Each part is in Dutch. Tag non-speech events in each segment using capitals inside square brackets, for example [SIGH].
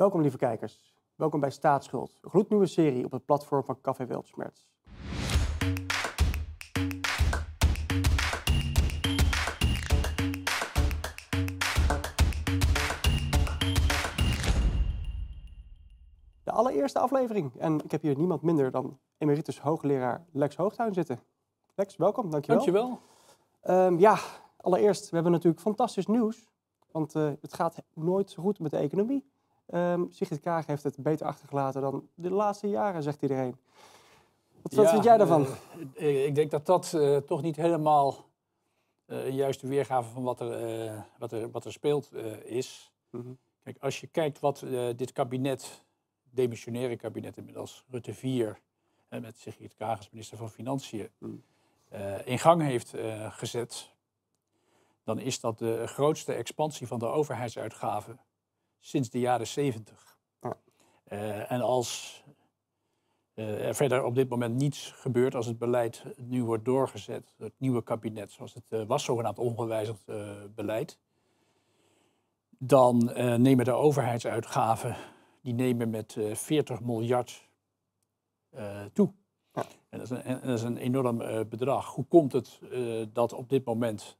Welkom lieve kijkers. Welkom bij Staatsschuld, een gloednieuwe serie op het platform van Café Weltschmerz. De allereerste aflevering. En ik heb hier niemand minder dan emeritus hoogleraar Lex Hoogtuin zitten. Lex, welkom, dankjewel. Dankjewel. Ehm ja, allereerst, we hebben natuurlijk fantastisch nieuws. Want eh, het gaat nooit zo goed met de economie. Ehm Sigrid Kaag heeft het beter achtergelaten dan de laatste jaren, zegt iedereen. Wat, wat Ja, vind jij daarvan? eh, ik denk dat dat eh, toch niet helemaal eh, een juiste weergave van wat er, eh, wat er, wat er speelt eh, is. Mhm. Kijk, als je kijkt wat eh, dit kabinet, demissionaire kabinet inmiddels, Rutte 4, eh, met Sigrid Kaag als minister van Financiën, Mm. eh, in gang heeft eh, gezet, dan is dat de grootste expansie van de overheidsuitgaven sinds de jaren 70. Ja. Eh, en als eh, er verder op dit moment niets gebeurt, als het beleid nu wordt doorgezet, het nieuwe kabinet, zoals het eh, was, zogenaamd ongewijzigd beleid, dan nemen de overheidsuitgaven die nemen met eh 40 miljard toe. Ja. En dat is een, en dat is een enorm bedrag. Hoe komt het dat op dit moment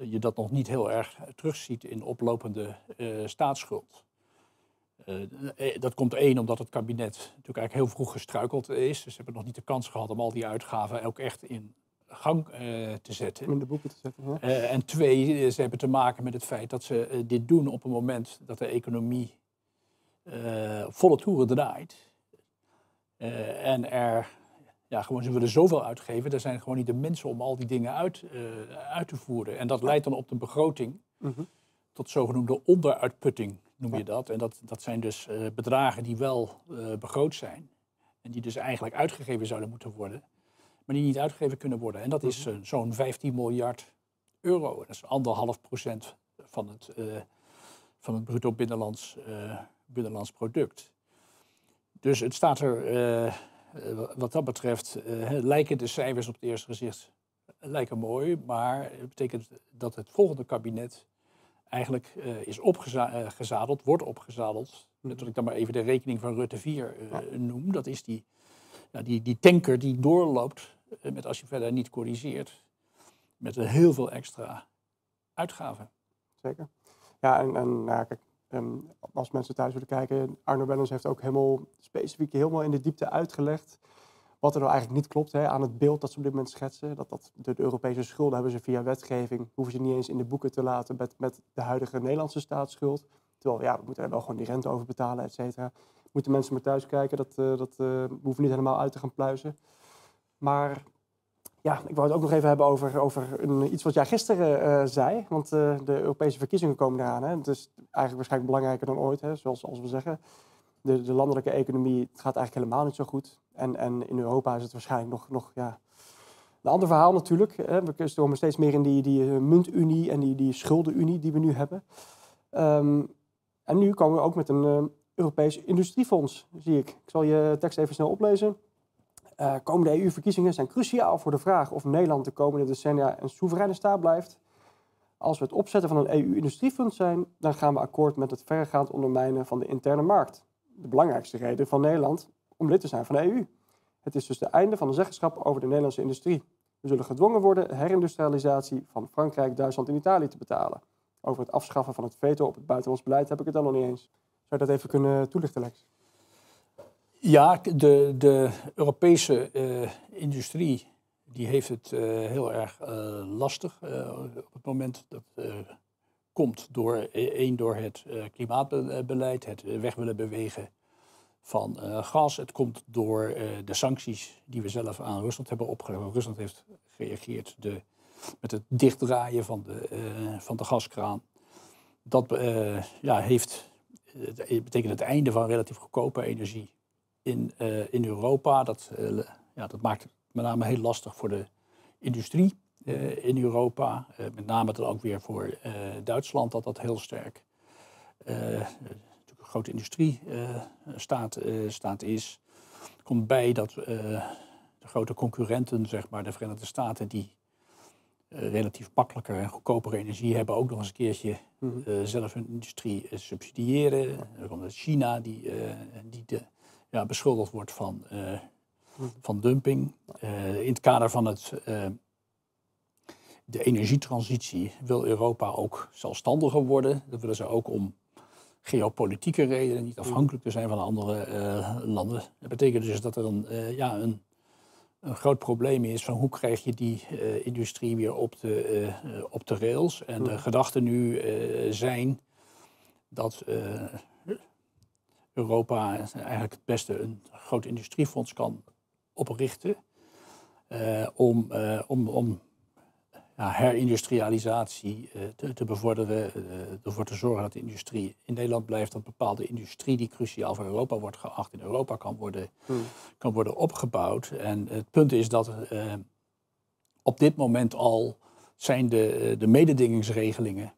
je dat nog niet heel erg terugziet in oplopende eh, staatsschuld? Eh, eh, dat komt één omdat het kabinet natuurlijk eigenlijk heel vroeg gestruikeld is. Dus ze hebben nog niet de kans gehad om al die uitgaven ook echt in gang te zetten. In de boeken te zetten. Ja. En twee, ze hebben te maken met het feit dat ze dit doen op een moment dat de economie op volle toeren draait. En er, ja, gewoon, ze willen zoveel uitgeven, er zijn gewoon niet de mensen om al die dingen uit, eh, uit te voeren. En dat leidt dan op de begroting Mhm. tot zogenoemde onderuitputting, noem je dat. En dat, dat zijn dus eh, bedragen die wel eh, begroot zijn. En die dus eigenlijk uitgegeven zouden moeten worden, maar die niet uitgegeven kunnen worden. En dat is eh, zo'n 15 miljard euro. Dat is anderhalf procent van het, van het bruto binnenlands, binnenlands product. Dus het staat er, wat dat betreft, eh, lijken de cijfers op het eerste gezicht lijken mooi, maar het betekent dat het volgende kabinet eigenlijk eh, is opgezadeld, wordt opgezadeld. Dat ik dan maar even de rekening van Rutte 4 eh, noem. Dat is die, ja, die, die tanker die doorloopt, eh, met als je verder niet corrigeert, met heel veel extra uitgaven. Zeker. Ja, en, en nou ja, kijk, ehm, als mensen thuis willen kijken, Arno Bennens heeft ook helemaal specifiek helemaal in de diepte uitgelegd wat er nou eigenlijk niet klopt hè, aan het beeld dat ze op dit moment schetsen. Dat, dat de, Europese schulden hebben ze via wetgeving, hoeven ze niet eens in de boeken te laten met, met de huidige Nederlandse staatsschuld. Terwijl ja, we moeten er wel gewoon die rente over betalen, et cetera. Moeten mensen maar thuis kijken, dat, eh, dat eh, hoeven niet helemaal uit te gaan pluizen. Maar ja, ik wou het ook nog even hebben over, over een, iets wat jij gisteren eh, zei. Want eh, de Europese verkiezingen komen eraan. Hè. Het is eigenlijk waarschijnlijk belangrijker dan ooit, hè, zoals, zoals we zeggen. De, de landelijke economie het gaat eigenlijk helemaal niet zo goed. En, en in Europa is het waarschijnlijk nog, nog ja, een ander verhaal natuurlijk. Hè. We komen steeds meer in die, die eh, muntunie en die, die schuldenunie die we nu hebben. Ehm, en nu komen we ook met een eh, Europees industriefonds, zie ik. Ik zal je tekst even snel oplezen. Uh, komende EU-verkiezingen zijn cruciaal voor de vraag of Nederland de komende decennia een soevereine staat blijft. Als we het opzetten van een EU-industriefonds zijn, dan gaan we akkoord met het verregaand ondermijnen van de interne markt. De belangrijkste reden van Nederland om lid te zijn van de EU. Het is dus het einde van de zeggenschap over de Nederlandse industrie. We zullen gedwongen worden herindustrialisatie van Frankrijk, Duitsland en Italië te betalen. Over het afschaffen van het veto op het buitenlands beleid heb ik het dan nog niet eens. Zou je dat even kunnen toelichten, Lex? Ja, de, de Europese uh, industrie die heeft het uh, heel erg uh, lastig op het moment. Dat komt door, één, door het klimaatbeleid, het weg willen bewegen van gas. Het komt door de sancties die we zelf aan Rusland hebben opgelegd. Rusland heeft gereageerd de, met het dichtdraaien van de, van de gaskraan. Dat ja, heeft, betekent het einde van relatief goedkope energie in, uh, in Europa. Dat, uh, ja, dat maakt het met name heel lastig voor de industrie uh, in Europa. met name dan ook weer voor Duitsland, dat dat heel sterk natuurlijk een grote industrie staat, staat is. Er komt bij dat de grote concurrenten, zeg maar, de Verenigde Staten, die relatief makkelijker en goedkopere energie hebben, ook nog eens een keertje Mhm. zelf hun industrie subsidiëren. Dan komt China, die, die de, ja, beschuldigd wordt van, Mhm. van dumping. in het kader van het de energietransitie wil Europa ook zelfstandiger worden. Dat willen ze ook om geopolitieke redenen, niet afhankelijk te zijn van andere landen. Dat betekent dus dat er een, ja, een, een, groot probleem is van hoe krijg je die industrie weer op de, op de rails. En de gedachten nu zijn dat Europa eigenlijk het beste een groot industriefonds kan oprichten. om, om, om ja, herindustrialisatie uh, te, te, bevorderen, ervoor te zorgen dat de industrie in Nederland blijft, dat bepaalde industrie die cruciaal voor Europa wordt geacht, in Europa kan worden, Hmm. kan worden opgebouwd. En het punt is dat op dit moment al zijn de, de mededingingsregelingen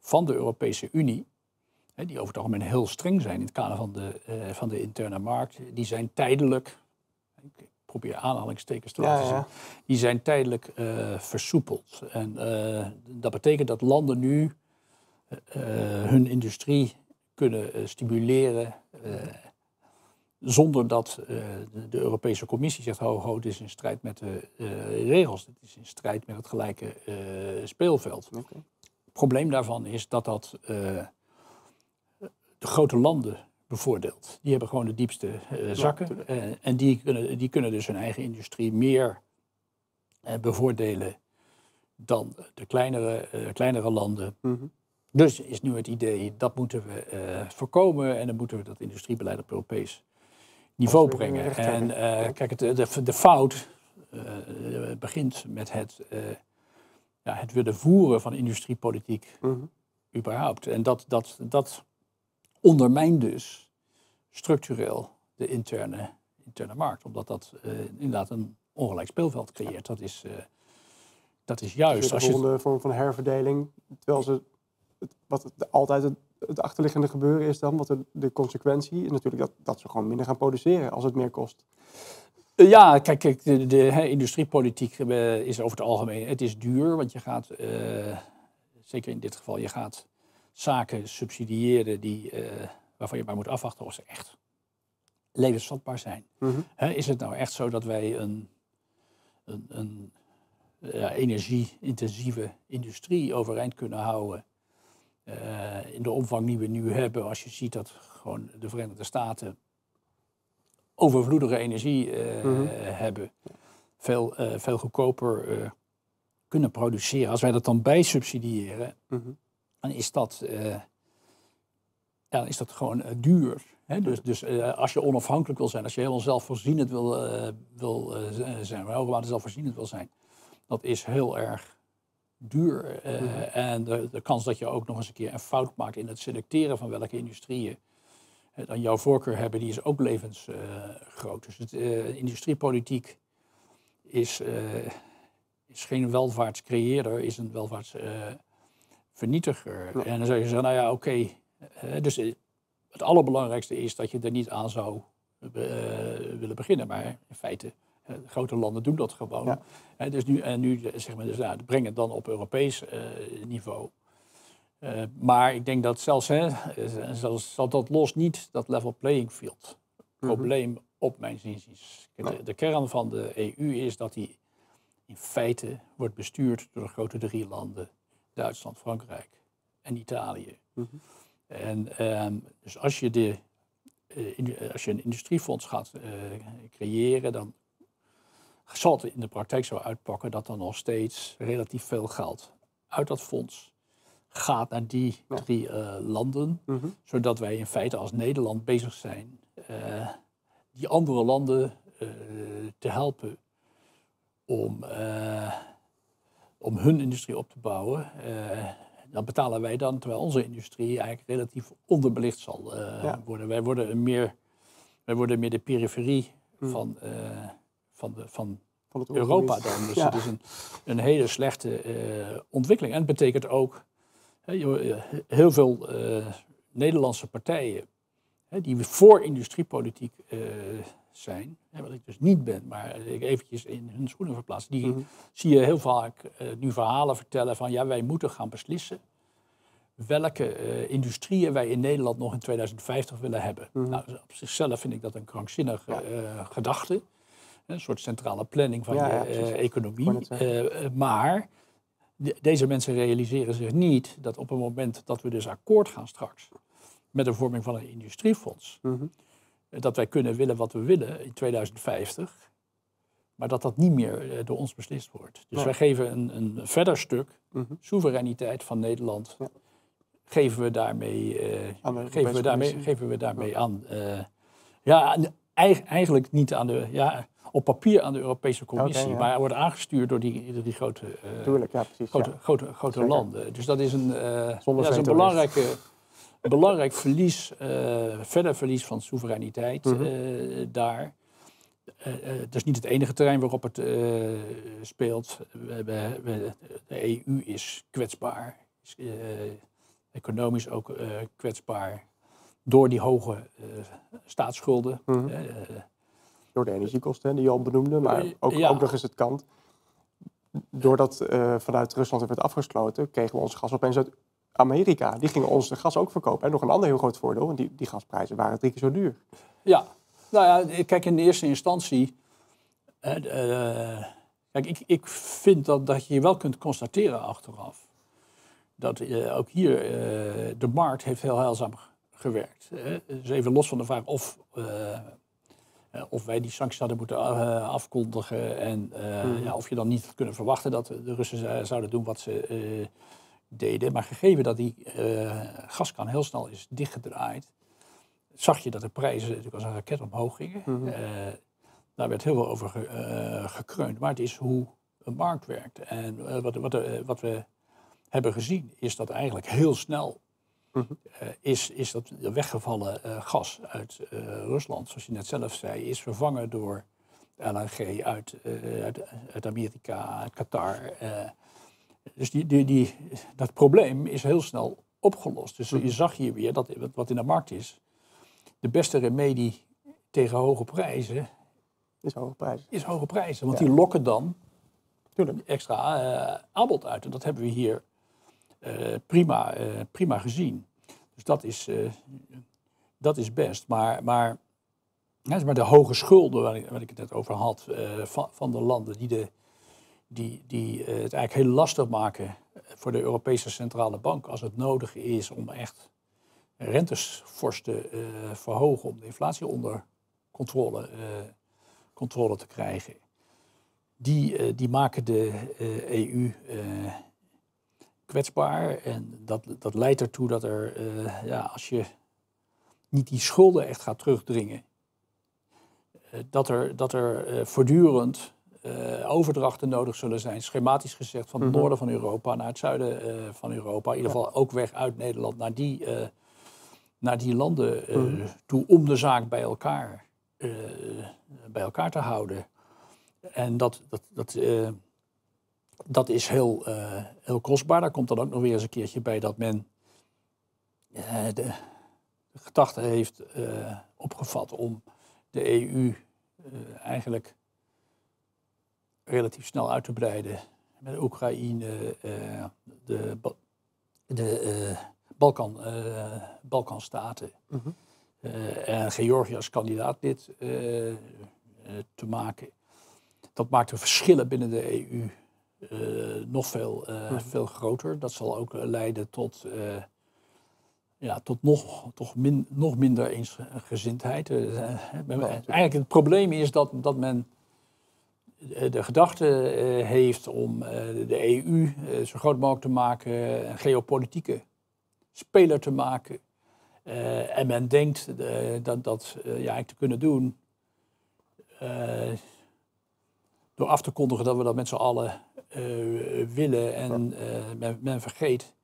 van de Europese Unie, die over het algemeen heel streng zijn in het kader van de, van de interne markt, die zijn tijdelijk probeer aanhalingstekens te laten Ja, ja. zien, die zijn tijdelijk eh, versoepeld. En eh, dat betekent dat landen nu eh, hun industrie kunnen eh, stimuleren eh, zonder dat eh, de, Europese Commissie zegt, ho, ho, dit is in strijd met de eh, regels, dit is in strijd met het gelijke eh, speelveld. Het probleem daarvan is dat dat eh, grote landen bevoordeeld. Die hebben gewoon de diepste uh, zakken. Uh, en die kunnen, die kunnen dus hun eigen industrie meer uh, bevoordelen dan de kleinere, kleinere landen. Mm -hmm. Dus is nu het idee, dat moeten we voorkomen en dan moeten we dat industriebeleid op Europees niveau brengen. En kijk, het, de, de fout begint met het, ja, het willen voeren van industriepolitiek mm -hmm. überhaupt. En dat, dat, dat ondermijnt dus structureel de interne, interne markt. Omdat dat uh, inderdaad een ongelijk speelveld creëert. Dat is, uh, dat is juist. Dus de volgende vorm van herverdeling. Terwijl ze, het, wat het, altijd het, het, achterliggende gebeuren is dan, wat de, de consequentie is natuurlijk dat, dat ze gewoon minder gaan produceren als het meer kost. Ja, kijk, kijk de, de he, industriepolitiek is over het algemeen, het is duur, want je gaat, zeker in dit geval, je gaat zaken subsidiëren die, uh, waarvan je maar moet afwachten of ze echt levensvatbaar zijn. Mm -hmm. He, is het nou echt zo dat wij een, een, een ja, energie-intensieve industrie overeind kunnen houden uh, in de omvang die we nu hebben, als je ziet dat gewoon de Verenigde Staten overvloedige energie uh, Mhm. hebben, veel, veel goedkoper kunnen produceren. Als wij dat dan bijsubsidiëren, Mhm. Dan is dat, uh, ja, is dat gewoon uh, duur. Hè? Dus, dus uh, als je onafhankelijk wil zijn, als je helemaal zelfvoorzienend wil, wil zijn, maar hoogwaarde zelfvoorzienend wil zijn, dat is heel erg duur. Mhm. En de, de, kans dat je ook nog eens een keer een fout maakt in het selecteren van welke industrieën dan jouw voorkeur hebben, die is ook levensgroot. dus het, industriepolitiek is, is geen welvaartscreëerder, is een welvaarts vernietiger. Ja. En dan zou je zeggen, nou ja, oké. Okay. dus het allerbelangrijkste is dat je er niet aan zou uh, willen beginnen. Maar in feite, grote landen doen dat gewoon. Ja. Dus nu, en nu zeg maar, dus, nou, breng het dan op Europees niveau. maar ik denk dat zelfs, hè, zelfs zal dat los niet dat level playing field probleem Mhm. op mijn zin. De, de kern van de EU is dat die in feite wordt bestuurd door de grote drie landen. Duitsland, Frankrijk en Italië. Mhm. En um, dus als je, de, uh, in, als je een industriefonds gaat uh, creëren, dan zal het in de praktijk zo uitpakken dat er nog steeds relatief veel geld uit dat fonds gaat naar die drie uh, landen, Mhm. zodat wij in feite als Nederland bezig zijn die andere landen te helpen om om hun industrie op te bouwen, uh, dan betalen wij dan, terwijl onze industrie eigenlijk relatief onderbelicht zal uh, Ja. worden. Wij worden, een meer, wij worden meer de periferie Hmm. van, uh, van, de, van Van Europa dan. Dus Ja. het is een, een hele slechte ontwikkeling. En het betekent ook heel veel Nederlandse partijen die voor industriepolitiek zijn, wat ik dus niet ben, maar ik eventjes in hun schoenen verplaats, die Mhm. zie je heel vaak eh, nu verhalen vertellen van ja, wij moeten gaan beslissen welke eh, industrieën wij in Nederland nog in 2050 willen hebben. Mhm. Nou, op zichzelf vind ik dat een krankzinnige Ja. eh, gedachte. Een soort centrale planning van Ja, je ja, precies. economie. maar de- deze mensen realiseren zich niet dat op het moment dat we dus akkoord gaan straks met de vorming van een industriefonds, Mhm. Dat wij kunnen willen wat we willen in 2050, maar dat dat niet meer eh, door ons beslist wordt. Dus Ja. wij geven een, een verder stuk Mhm. soevereiniteit van Nederland, Ja. geven we daarmee, eh, Aan geven we daarmee, geven we daarmee aan. eh, ja, aan de- eig- eigenlijk niet aan de, ja, op papier aan de Europese Commissie, ja. maar wordt aangestuurd door die, door die grote, eh, Tuurlijk, ja, precies. grote, ja. grote, grote Zeker. landen. Dus dat is een, eh, ja, dat is een belangrijke, belangrijk verlies, eh, verder verlies van soevereiniteit Mhm. eh, daar. Eh, het is niet het enige terrein waarop het speelt. We, de EU is kwetsbaar, is economisch ook kwetsbaar door die hoge staatsschulden. Mhm. Door de energiekosten die je al benoemde, maar ook, ja. ook nog eens het kant. Doordat vanuit Rusland werd afgesloten, kregen we ons gas opeens uit Amerika. Die gingen ons de gas ook verkopen. En nog een ander heel groot voordeel, want die, die gasprijzen waren drie keer zo duur. Ja, nou ja, kijk, in de eerste instantie. eh, eh, kijk, ik, ik vind dat, dat je wel kunt constateren achteraf. Dat eh, ook hier de markt heeft heel heilzaam gewerkt. Hè. Dus even los van de vraag of, of wij die sancties hadden moeten eh, afkondigen. En Mhm. ja, of je dan niet had kunnen verwachten dat de Russen zouden doen wat ze deden. Maar gegeven dat die eh, gaskan heel snel is dichtgedraaid zag je dat de prijzen natuurlijk als een raket omhoog gingen. Mhm. Eh, daar werd heel veel over ge- eh, gekreund. Maar het is hoe een markt werkt. En wat, wat, wat we hebben gezien is dat eigenlijk heel snel Mhm. is, is dat weggevallen gas uit Rusland, zoals je net zelf zei, is vervangen door LNG uit, uit, uit Amerika, uit Qatar. Dus die, die, die, dat probleem is heel snel opgelost. Dus je zag hier weer dat wat- in de markt is, de beste remedie tegen hoge prijzen Is hoge prijzen. is hoge prijzen. Want Ja. die lokken dan Tuurlijk. extra eh, aanbod uit. En dat hebben we hier eh, prima, eh, prima gezien. Dus dat is, dat is best. Maar, maar, maar de hoge schulden waar ik, waar ik het net over had, van, van de landen die, de, die, die eh, het eigenlijk heel lastig maken voor de Europese Centrale Bank als het nodig is om echt rentes fors te eh, verhogen om de inflatie onder controle, eh, controle te krijgen die, die maken de EU eh, kwetsbaar. En dat, dat leidt ertoe dat er, ja, als je niet die schulden echt gaat terugdringen, dat er, dat er voortdurend eh, overdrachten nodig zullen zijn, schematisch gezegd, van het Mhm. noorden van Europa naar het zuiden eh, van Europa. In ieder geval ook weg uit Nederland naar die, eh, naar die landen Mhm. toe om de zaak bij elkaar, bij elkaar te houden. En dat, dat, dat, dat is heel, heel kostbaar. Daar komt dan ook nog weer eens een keertje bij dat men de, gedachte heeft opgevat om de EU eigenlijk relatief snel uit te breiden. Met Oekraïne, eh, de, de eh, Balkan, eh, Balkanstaten. Mhm. en Georgië als kandidaatlid eh, eh, te maken. Dat maakt de verschillen binnen de EU nog veel, Mhm. veel groter. Dat zal ook leiden tot, ja, tot nog, toch min, nog minder eensgezindheid. Eigenlijk het probleem is dat, dat men de gedachte eh, heeft om eh, de EU eh, zo groot mogelijk te maken, een geopolitieke speler te maken. Eh, en men denkt eh, dat dat eh, ja, eigenlijk te kunnen doen eh, door af te kondigen dat we dat met z'n allen eh, willen. En eh, men, men vergeet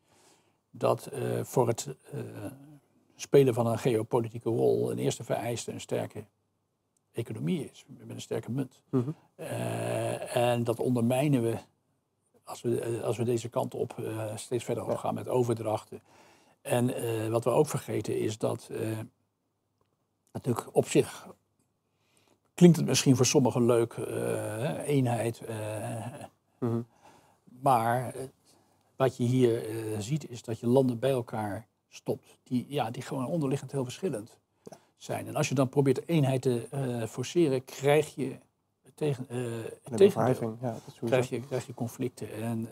dat eh, voor het eh, spelen van een geopolitieke rol een eerste vereiste een sterke economie is, met een sterke munt. Mhm. Eh, en dat ondermijnen we als we, eh, als we deze kant op eh, steeds verder op gaan met overdrachten. En wat we ook vergeten is dat natuurlijk op zich klinkt het misschien voor sommigen leuk, eenheid. Uh, Maar wat je hier ziet is dat je landen bij elkaar stopt, die, ja, die gewoon onderliggend heel verschillend zijn. En als je dan probeert eenheid te forceren, krijg je tegen, tegen ja, krijg, je, krijg je conflicten. En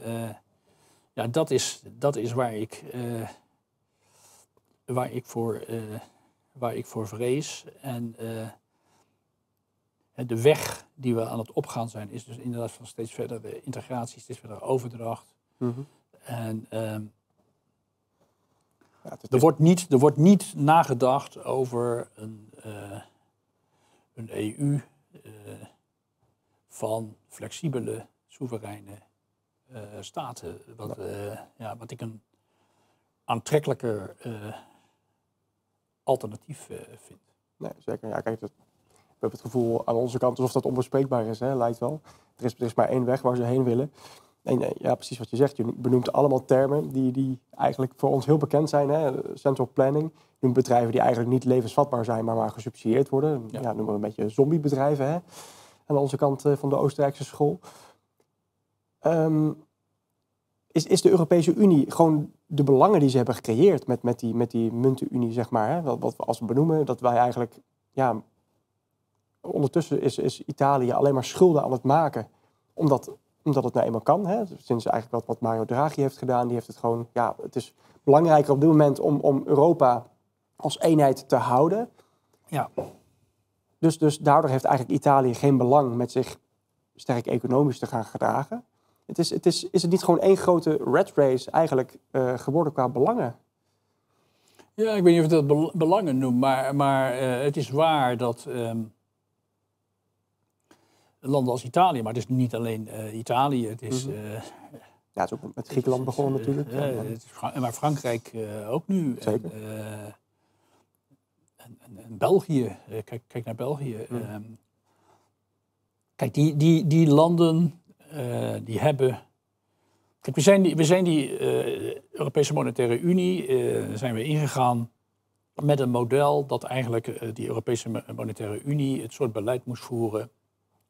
ja, dat is, dat is waar ik, waar ik voor waar ik voor vrees. En de weg die we aan het opgaan zijn, is dus inderdaad van steeds verder de integratie, steeds verder overdracht. Mhm. En er, wordt niet, er wordt niet nagedacht over een, uh, een EU uh, van flexibele, soevereine uh, staten. Wat, ja, wat ik een aantrekkelijker alternatief vind. Nee, zeker. Ja, kijk, dat, we hebben het gevoel aan onze kant alsof dat onbespreekbaar is, hè, lijkt wel. Er is, er is maar één weg waar ze heen willen. En ja, precies wat je zegt. Je benoemt allemaal termen die, die eigenlijk voor ons heel bekend zijn. Hè. Central planning. Noemt bedrijven die eigenlijk niet levensvatbaar zijn, maar maar gesubsidieerd worden. Ja, noemen we een beetje zombiebedrijven hè. aan onze kant eh, van de Oostenrijkse school. Ehm, is, is de Europese Unie gewoon de belangen die ze hebben gecreëerd met, met die, met die muntenunie, zeg maar. Hè? Wat, wat we als we benoemen, dat wij eigenlijk ja, ondertussen is, is Italië alleen maar schulden aan het maken. Omdat, omdat het nou eenmaal kan. Hè. Sinds eigenlijk wat, wat Mario Draghi heeft gedaan. Die heeft het gewoon. Ja, het is belangrijker op dit moment om, om Europa als eenheid te houden. Ja. Dus, dus daardoor heeft eigenlijk Italië geen belang met zich sterk economisch te gaan gedragen. Het is, het is, is het niet gewoon één grote red race eigenlijk uh, geworden qua belangen? Ja, ik weet niet of je dat belangen noemt, maar, maar uh, het is waar dat um, landen als Italië, maar het is niet alleen uh, Italië. Het is, -hmm. uh, ja, het is ook met Griekenland begonnen natuurlijk. Ja, het is, maar Frankrijk ook nu. Zeker. En, en, en, België, kijk, kijk naar België. Mm. Um, kijk, die, die, die landen die hebben. Kijk, we zijn die, we zijn die Europese Monetaire Unie zijn we ingegaan met een model dat eigenlijk die Europese Monetaire Unie het soort beleid moest voeren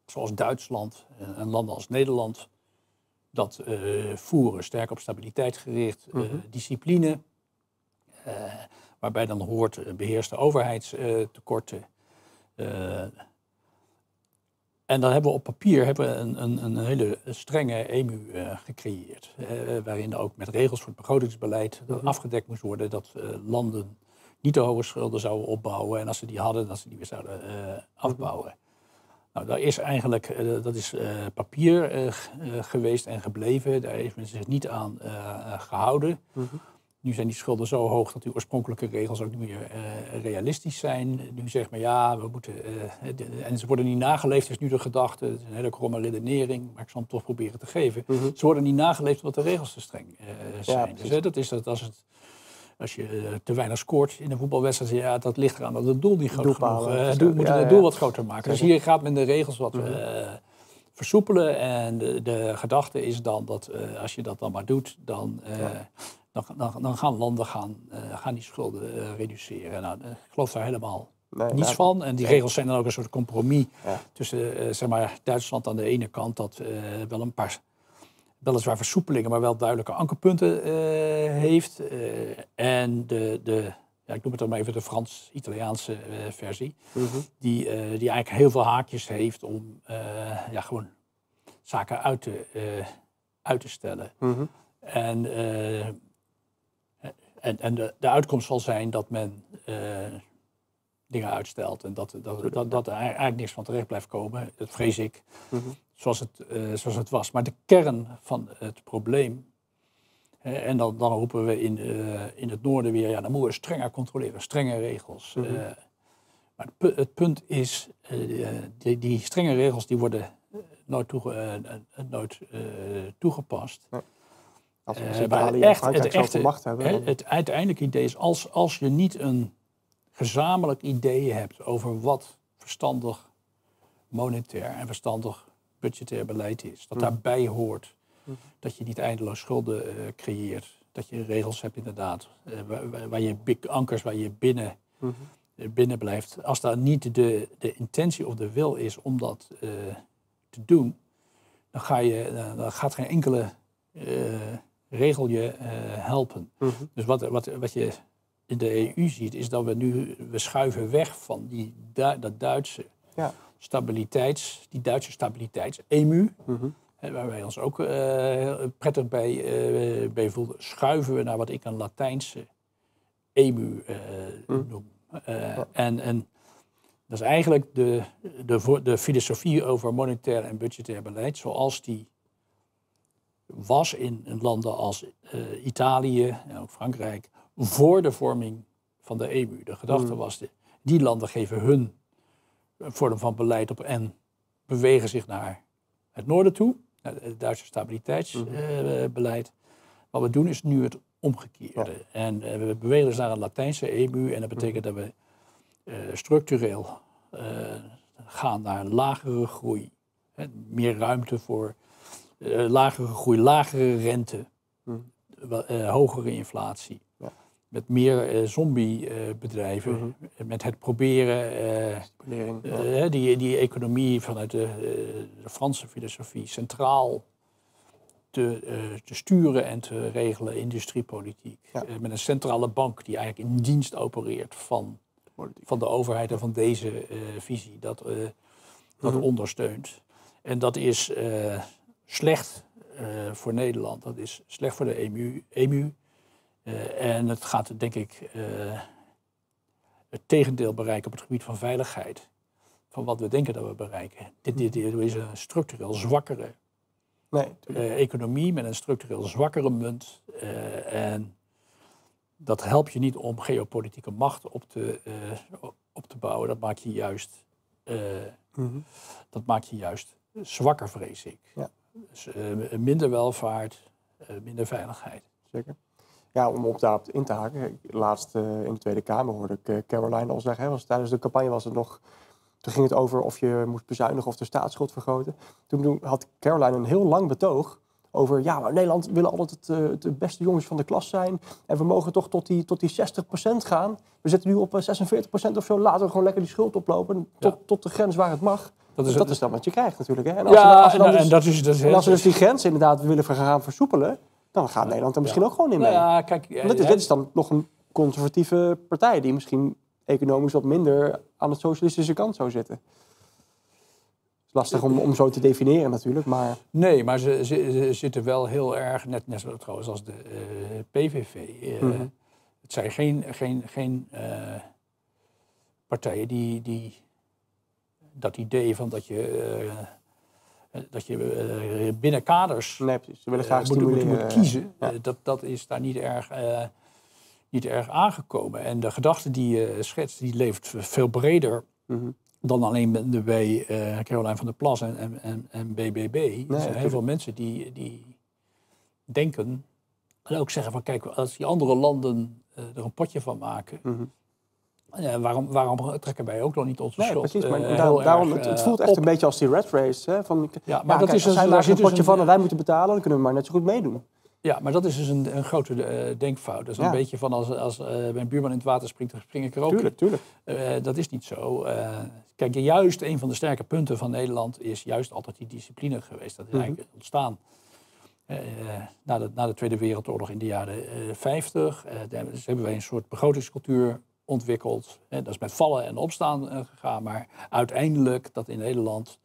zoals Duitsland en landen als Nederland, dat uh, voeren. Sterk op stabiliteit gericht, uh, discipline, uh, waarbij dan hoort beheerste overheidstekorten. en dan hebben we op papier hebben we een, een, een hele strenge EMU gecreëerd, waarin ook met regels voor het begrotingsbeleid mhm. afgedekt moest worden dat landen niet te hoge schulden zouden opbouwen en als ze die hadden, dat ze die weer zouden afbouwen. Nou, daar is eigenlijk, uh, dat is uh, papier uh, geweest en gebleven. Daar heeft men zich niet aan gehouden. Mm -hmm. Nu zijn die schulden zo hoog dat die oorspronkelijke regels ook niet meer realistisch zijn. Nu zegt men ja, we moeten. en ze worden niet nageleefd, is nu de gedachte. Het is een hele kromme redenering, maar ik zal hem toch proberen te geven. Mm -hmm. Ze worden niet nageleefd omdat de regels te streng zijn. Ja, dus dat is dat als het als je eh, te weinig scoort in een voetbalwedstrijd, ja, dat ligt eraan dat het doel niet groot genoeg is. Uh, doel, moeten het doel wat groter maken. Dus hier gaat men de regels wat mhm. uh, versoepelen. En de, de, gedachte is dan dat uh, als je dat dan maar doet, dan, dan, dan, dan, gaan landen gaan, gaan die schulden reduceren. Nou, ik geloof daar helemaal nee, niets nou, van. En die regels zijn dan ook een soort compromis ja. tussen zeg maar, Duitsland aan de ene kant, dat wel een paar weliswaar versoepelingen, maar wel duidelijke ankerpunten uh, heeft. Uh, en de, de, ja, ik noem het dan maar even de Frans-Italiaanse uh, versie, -hmm. die, die eigenlijk heel veel haakjes heeft om ja, gewoon zaken uit te, uit te stellen. -hmm. En, en, en de, de uitkomst zal zijn dat men dingen uitstelt en dat, dat, dat, dat, er eigenlijk niks van terecht blijft komen. Dat vrees ik. -hmm zoals het, uh, zoals het was. Maar de kern van het probleem, en dan, dan roepen we in, uh, in het noorden weer, ja, dan moeten we strenger controleren, strenge regels. Mm -hmm. maar het, het, punt is, die, die, strenge regels die worden nooit, toege, nooit toegepast. Nee. Als we Italië echt, het echte, macht hebben. Het, het uiteindelijke idee is, als, als je niet een gezamenlijk idee hebt over wat verstandig monetair en verstandig budgetair beleid is. Dat mm. daarbij hoort mm. dat je niet eindeloos schulden uh, creëert. Dat je regels hebt inderdaad, uh, waar, waar, je big ankers, waar je binnen mm-hmm. binnen blijft. Als daar niet de, de intentie of de wil is om dat te doen, dan, ga je, dan gaat geen enkele regel je helpen. Dus wat, wat, wat je in de EU ziet, is dat we nu we schuiven weg van die, dat Duitse ja. Stabiliteits, die Duitse stabiliteits-EMU. Mhm. Waar wij ons ook uh, prettig bij, uh, bij voelden, schuiven we naar wat ik een Latijnse EMU uh, mm. noem. en, en dat is eigenlijk de, de, de filosofie over monetair en budgetair beleid, zoals die was in, landen als Italië en ook Frankrijk, voor de vorming van de EMU. De gedachte mm. was, de, die landen geven hun vorm van beleid op en bewegen zich naar het noorden toe, het Duitse stabiliteitsbeleid. Wat we doen is nu het omgekeerde. En eh, we bewegen dus naar een Latijnse EMU en dat betekent dat we uh, structureel uh, gaan naar lagere groei. Hè, meer ruimte voor lagere groei, lagere rente, mm. hogere inflatie met meer uh, zombiebedrijven. Uh, mm -hmm. Met het proberen uh, die, die economie vanuit de, de Franse filosofie centraal te, te, sturen en te regelen, industriepolitiek. Ja. met een centrale bank die eigenlijk in dienst opereert van, van de overheid en van deze visie. Dat, dat mm -hmm. ondersteunt. En dat is slecht voor Nederland, dat is slecht voor de EMU. EMU eh, en het gaat, denk ik, uh, het tegendeel bereiken op het gebied van veiligheid. Van wat we denken dat we bereiken. Dit, dit, dit is een structureel zwakkere nee, uh, economie met een structureel zwakkere munt. en dat helpt je niet om geopolitieke macht op te, op te bouwen. Dat maakt je juist, mm dat maakt je juist zwakker, vrees ik. Ja. Dus, minder welvaart, minder veiligheid. Zeker ja, om op daarop in te haken. Laatst uh, in de Tweede Kamer hoorde ik uh, Caroline al zeggen. Hè, was, tijdens de campagne was het nog. Toen ging het over of je moest bezuinigen of de staatsschuld vergroten. Toen had Caroline een heel lang betoog over. Ja, maar Nederland willen altijd het, uh, het beste jongens van de klas zijn. En we mogen toch tot die, tot die 60% gaan. We zitten nu op 46% of zo. Laten we gewoon lekker die schuld oplopen. Tot, tot de grens waar het mag. Dat is, dat is dan wat je krijgt natuurlijk. Hè? En als, ja, we, als, we dan dus, en dat is, dat is en als we dus die grens inderdaad willen gaan versoepelen dan gaat Nederland er misschien ook gewoon in mee. Nou ja, kijk, dit, dit is dan nog een conservatieve partij die misschien economisch wat minder aan de socialistische kant zou zitten. Lastig om, om zo te definiëren natuurlijk, maar... Nee, maar ze, ze, zitten wel heel erg, net, net zo trouwens als de uh, eh, PVV. Uh, eh, mhm. Het zijn geen, geen, geen uh, partijen die, die dat idee van dat je eh, dat je eh, binnen kaders nee. Ze willen graag eh, moet, moet, kiezen. dat, dat is daar niet erg, niet erg aangekomen. En de gedachte die je schetst, die leeft veel breder mhm. dan alleen bij Caroline van der Plas en, en, en BBB. er zijn heel veel mensen die, die denken en ook zeggen van kijk, als die andere landen er een potje van maken, mhm. Ja, waarom, waarom trekken wij ook nog niet onze nee, schuld? Precies, maar uh, daarom, het, het, voelt echt een beetje als die red race. Hè, van, ja, maar dat is als dus, een potje dus van en wij moeten betalen, dan kunnen we maar net zo goed meedoen. Ja, maar dat is dus een, een grote uh, denkfout. Dat is een beetje van als, als uh, mijn buurman in het water springt, dan spring ik er ook tuurlijk, tuurlijk. Uh, dat is niet zo. kijk, juist een van de sterke punten van Nederland is juist altijd die discipline geweest. Dat is mm -hmm. eigenlijk ontstaan na, de, na de Tweede Wereldoorlog in de jaren 50. dus hebben wij een soort begrotingscultuur ontwikkeld. dat is met vallen en opstaan eh, gegaan, maar uiteindelijk dat in Nederland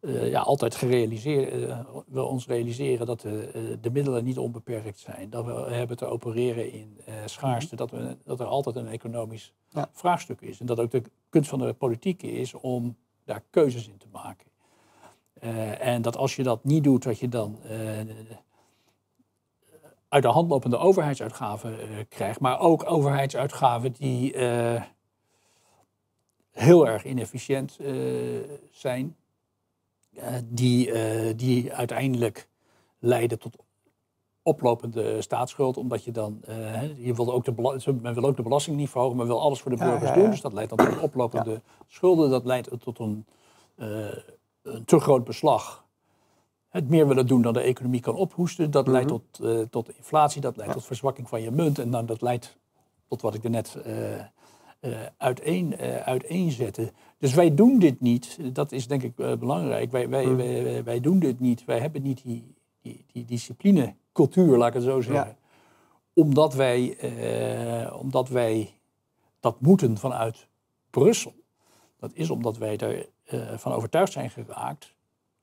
uh, ja, altijd gerealiseerd, uh, we ons realiseren dat de, de, middelen niet onbeperkt zijn. Dat we hebben te opereren in schaarste, dat, we, dat er altijd een economisch vraagstuk is. En dat ook de kunst van de politiek is om daar keuzes in te maken. en dat als je dat niet doet, dat je dan uit de hand lopende overheidsuitgaven uh, krijgt, maar ook overheidsuitgaven die uh, heel erg inefficiënt uh, zijn, die, die uiteindelijk leiden tot oplopende staatsschuld, omdat je dan, je wil ook de, men wil ook de belasting niet verhogen, men wil alles voor de burgers doen, dus dat leidt dan tot oplopende schulden, dat leidt tot een, een te groot beslag het meer willen doen dan de economie kan ophoesten. Dat leidt mhm. tot, uh, tot inflatie, dat leidt tot verzwakking van je munt. En dan dat leidt tot wat ik er net uh, uiteen, uiteenzetten. Dus wij doen dit niet. Dat is denk ik belangrijk. Wij, wij, wij, wij, doen dit niet. Wij hebben niet die, die, die discipline, cultuur, laat ik het zo zeggen. Omdat, wij, omdat wij dat moeten vanuit Brussel. Dat is omdat wij ervan overtuigd zijn geraakt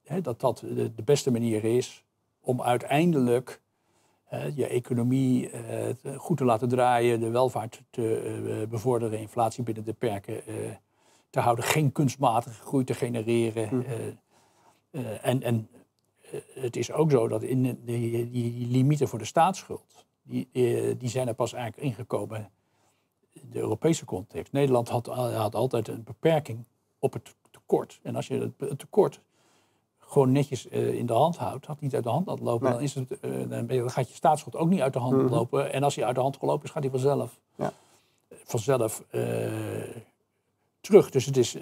hè, dat dat de, de, beste manier is om uiteindelijk je economie uh, goed te laten draaien, de welvaart te uh, bevorderen, inflatie binnen de perken uh, te houden, geen kunstmatige groei te genereren. Mm. en en het is ook zo dat in de, die, die, limieten voor de staatsschuld, die, die zijn er pas eigenlijk ingekomen in de Europese context. Nederland had, had altijd een beperking op het tekort. En als je het tekort gewoon netjes uh, in de hand houdt, had niet uit de hand laten lopen, dan, is het, uh, dan gaat je staatsschuld ook niet uit de hand mm lopen. En als hij uit de hand gelopen is, gaat hij vanzelf, ja. vanzelf uh, terug. Dus het is,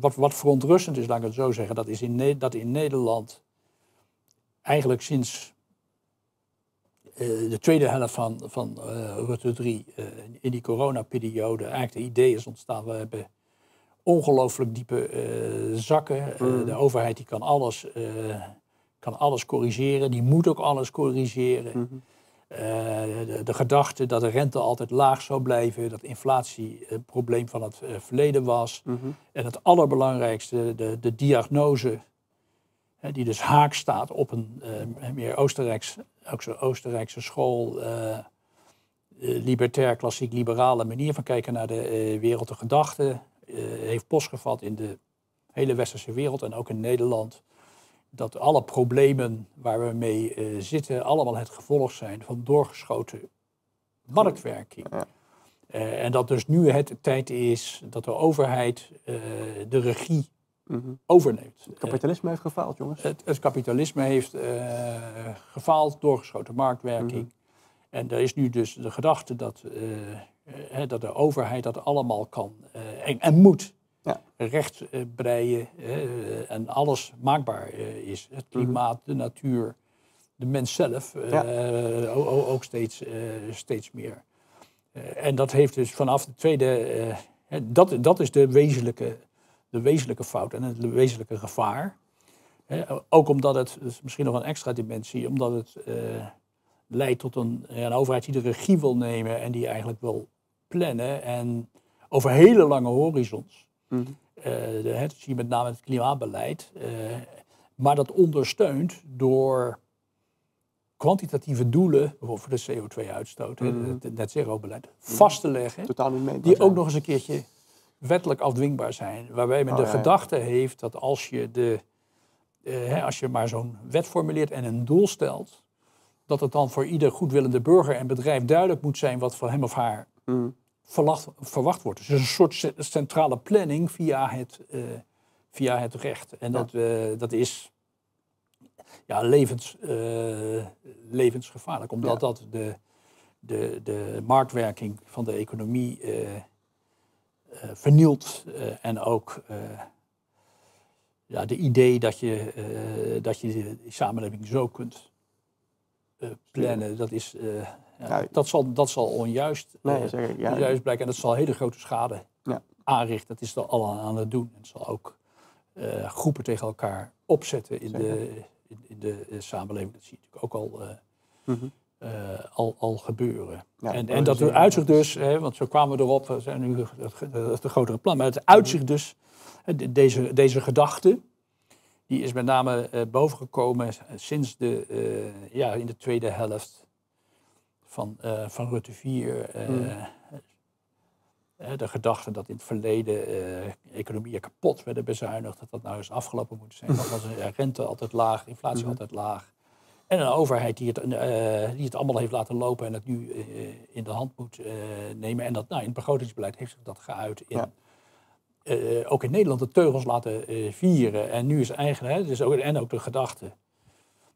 wat, wat verontrustend is, laat ik het zo zeggen, dat is in, dat in Nederland eigenlijk sinds de tweede helft van, van Rutte 3, in die coronaperiode, eigenlijk de idee is ontstaan, we hebben ongelooflijk diepe uh, zakken. Uh, De overheid die kan alles, uh, kan alles corrigeren, die moet ook alles corrigeren. Mm de, de, gedachte dat de rente altijd laag zou blijven, dat inflatie een probleem van het verleden was. Mm -hmm. En het allerbelangrijkste, de, de diagnose, die dus haak staat op een meer Oostenrijks, Oostenrijkse school libertair, klassiek liberale manier van kijken naar de wereld, de gedachten. Eh, heeft postgevat in de hele westerse wereld en ook in Nederland. Dat alle problemen waar we mee uh, zitten allemaal het gevolg zijn van doorgeschoten marktwerking. Uh, en dat dus nu het tijd is dat de overheid uh, de regie mm -hmm. overneemt. Het kapitalisme heeft gefaald, jongens. Het, het kapitalisme heeft gefaald, doorgeschoten marktwerking. Mm -hmm. En er is nu dus de gedachte dat uh, dat de overheid dat allemaal kan uh, en, en, moet ja. recht uh, breien en alles maakbaar is. Het mhm. klimaat, de natuur, de mens zelf ook, ook steeds, steeds meer. en dat heeft dus vanaf de tweede, dat, dat is de wezenlijke, de wezenlijke fout en het wezenlijke gevaar. ook omdat het, is misschien nog een extra dimensie, omdat het leidt tot een, een overheid die de regie wil nemen en die eigenlijk wil plannen en over hele lange horizons. Mm. Uh, dat zie je met name het klimaatbeleid. Uh, maar dat ondersteund door kwantitatieve doelen, bijvoorbeeld voor de CO2-uitstoot, mm. het net zero-beleid, mhm. vast te leggen. Die ook nog eens een keertje wettelijk afdwingbaar zijn. Waarbij men oh, de gedachte heeft dat als je, de, uh, als je maar zo'n wet formuleert en een doel stelt, dat het dan voor ieder goedwillende burger en bedrijf duidelijk moet zijn wat van hem of haar mm verwacht wordt. Dus een soort centrale planning via het, uh, via het recht. En dat, uh, dat is ja, levens, uh, levensgevaarlijk, omdat dat de, de, de marktwerking van de economie vernielt en ook ja, de idee dat je, dat je die samenleving zo kunt plannen, dat is ja, dat, zal, dat zal onjuist, nee, uh, ja. juist blijken. En dat zal hele grote schade aanrichten. Dat is er al aan het doen. Het zal ook groepen tegen elkaar opzetten in, de, in, in de, de, samenleving. Dat zie je natuurlijk ook al, mm -hmm. al, al gebeuren. en, en dat uitzicht dus, hè, want zo kwamen we erop, we zijn nu het, grotere plan, maar het uitzicht dus, deze, deze gedachte, die is met name uh, bovengekomen sinds de, uh, ja, in de tweede helft van, uh, van Rutte 4. Uh, mm. De gedachte dat in het verleden economieën kapot werden bezuinigd, dat dat nou eens afgelopen moet zijn. Dat was de rente altijd laag, inflatie mm. altijd laag. En een overheid die het, die het allemaal heeft laten lopen en het nu in de hand moet nemen. En dat nou, in het begrotingsbeleid heeft zich dat geuit in. Ja. Ook in Nederland de teugels laten vieren. En nu is eigenlijk, hè, dus ook, en ook de gedachte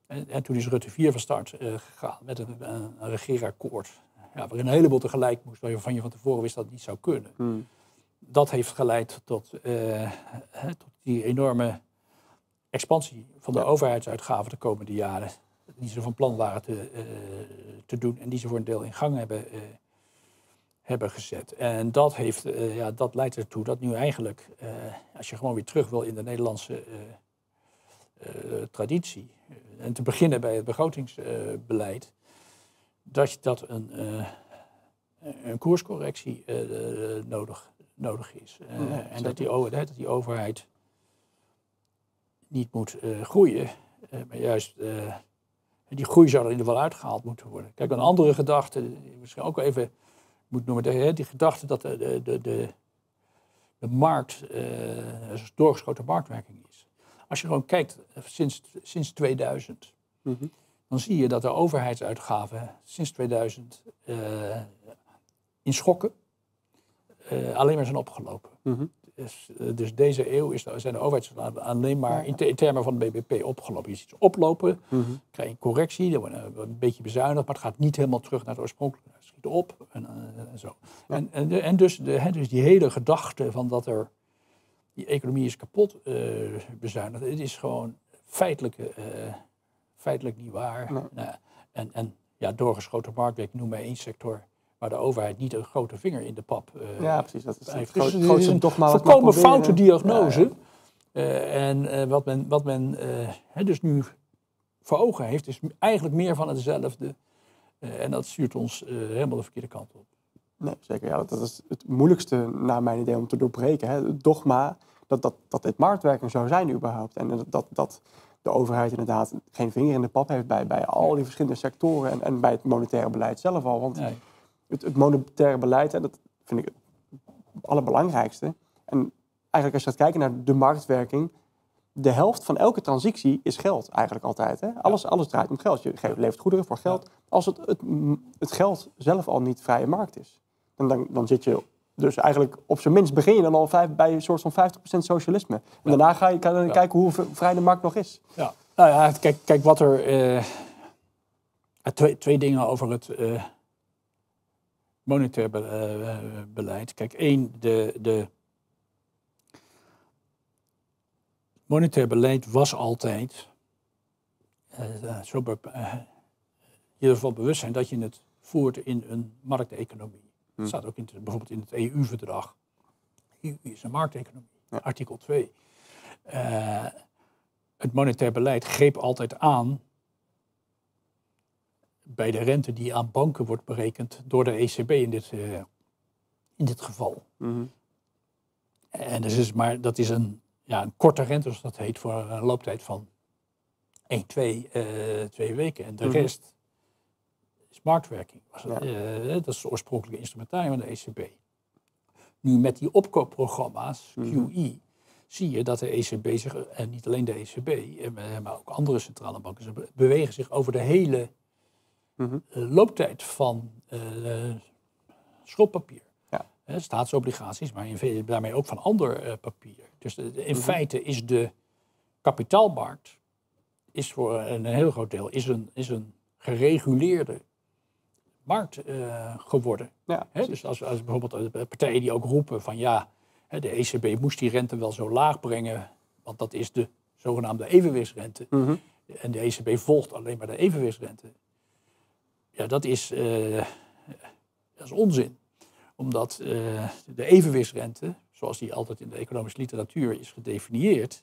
en, en, toen is Rutte 4 van start uh, gegaan met een, een, een regeerakkoord. Ja, waarin een heleboel tegelijk moest, waarvan je van tevoren wist dat het niet zou kunnen. Hmm. Dat heeft geleid tot, uh, tot die enorme expansie van de overheidsuitgaven de komende jaren. Die ze van plan waren te, te doen en die ze voor een deel in gang hebben, hebben gezet. En dat, heeft, ja, dat leidt ertoe dat nu eigenlijk, als je gewoon weer terug wil in de Nederlandse traditie, en te beginnen bij het begrotingsbeleid, dat, dat een, een koerscorrectie nodig, nodig is. en dat die, dat die overheid niet moet groeien, maar juist die groei zou er in ieder geval uitgehaald moeten worden. Kijk, een andere gedachte, misschien ook even moet noemen, die gedachte dat de, de, de, de markt uh, een doorgeschoten marktwerking is. Als je gewoon kijkt sinds, sinds 2000, mhm. dan zie je dat de overheidsuitgaven sinds 2000 uh, eh, in schokken uh, alleen maar zijn opgelopen. Mm eh, dus deze eeuw is, zijn de overheidsuitgaven alleen maar in, termen van de BBP opgelopen. Je ziet ze oplopen, mm -hmm. krijg je een correctie, dan wordt een beetje bezuinigd, maar het gaat niet helemaal terug naar het oorspronkelijke. Het schiet op en, en zo. En, en, en dus, de, dus die hele gedachte van dat er die economie is kapot uh, bezuinigd, het is gewoon feitelijk, uh, feitelijk niet waar. Nou, en, en ja, doorgeschoten marktwerking noem maar één sector waar de overheid niet een grote vinger in de pap uh, Ja, precies. Dat is een groot, dus een volkomen foute diagnose. Uh, en uh, wat men, wat men dus nu voor ogen heeft, is eigenlijk meer van hetzelfde. en dat stuurt ons helemaal de verkeerde kant op. Nee, zeker. Ja, dat is het moeilijkste, naar mijn idee, om te doorbreken. Hè. Het dogma dat, dat, dat dit marktwerking zou zijn überhaupt. En dat, dat de overheid inderdaad geen vinger in de pap heeft bij, bij al die verschillende sectoren en, en bij het monetaire beleid zelf al. Want nee het, het monetaire beleid, hè, dat vind ik het allerbelangrijkste. En eigenlijk als je gaat kijken naar de marktwerking, de helft van elke transitie is geld eigenlijk altijd. Hè? Alles, alles draait om geld. Je geeft, levert goederen voor geld. Als het, het, het, geld zelf al niet vrije markt is, dan, dan, dan zit je dus eigenlijk op zijn minst begin je dan al vijf, bij een soort van 50% socialisme. En daarna ga je kan kijken hoe vrij de markt nog is. Ja, nou ja, kijk, kijk wat er. Uh, twee, twee dingen over het. Uh, monetair eh, eh, beleid. Kijk, één, de, de monetair beleid was altijd, uh, zo je ervan bewust zijn dat je het voert in een markteconomie. Dat hm. staat ook in bijvoorbeeld in het EU-verdrag. EU is een markteconomie, artikel 2. het monetair beleid greep altijd aan bij de rente die aan banken wordt berekend door de ECB in dit, uh, in dit geval. Mm En dus is maar, dat is een, ja, een korte rente, zoals dat heet, voor een looptijd van 1, 2, uh, 2 weken. En de mm -hmm. rest is marktwerking. Ja. Uh, dat is het oorspronkelijke instrumentarium van de ECB. Nu met die opkoopprogramma's, mm -hmm. QE, zie je dat de ECB zich, en niet alleen de ECB, eh, maar ook andere centrale banken, ze bewegen zich over de hele mm looptijd van uh, schuldpapier. Ja. staatsobligaties, maar in, daarmee ook van ander papier. Dus in mhm. feite is de kapitaalmarkt is voor een heel groot deel is een, is een gereguleerde markt geworden. Ja, dus als, als bijvoorbeeld partijen die ook roepen van ja, de ECB moest die rente wel zo laag brengen, want dat is de zogenaamde evenwichtsrente. Mhm. En de ECB volgt alleen maar de evenwichtsrente. Ja, dat is, uh, dat is onzin. Omdat uh, de evenwichtsrente, zoals die altijd in de economische literatuur is gedefinieerd,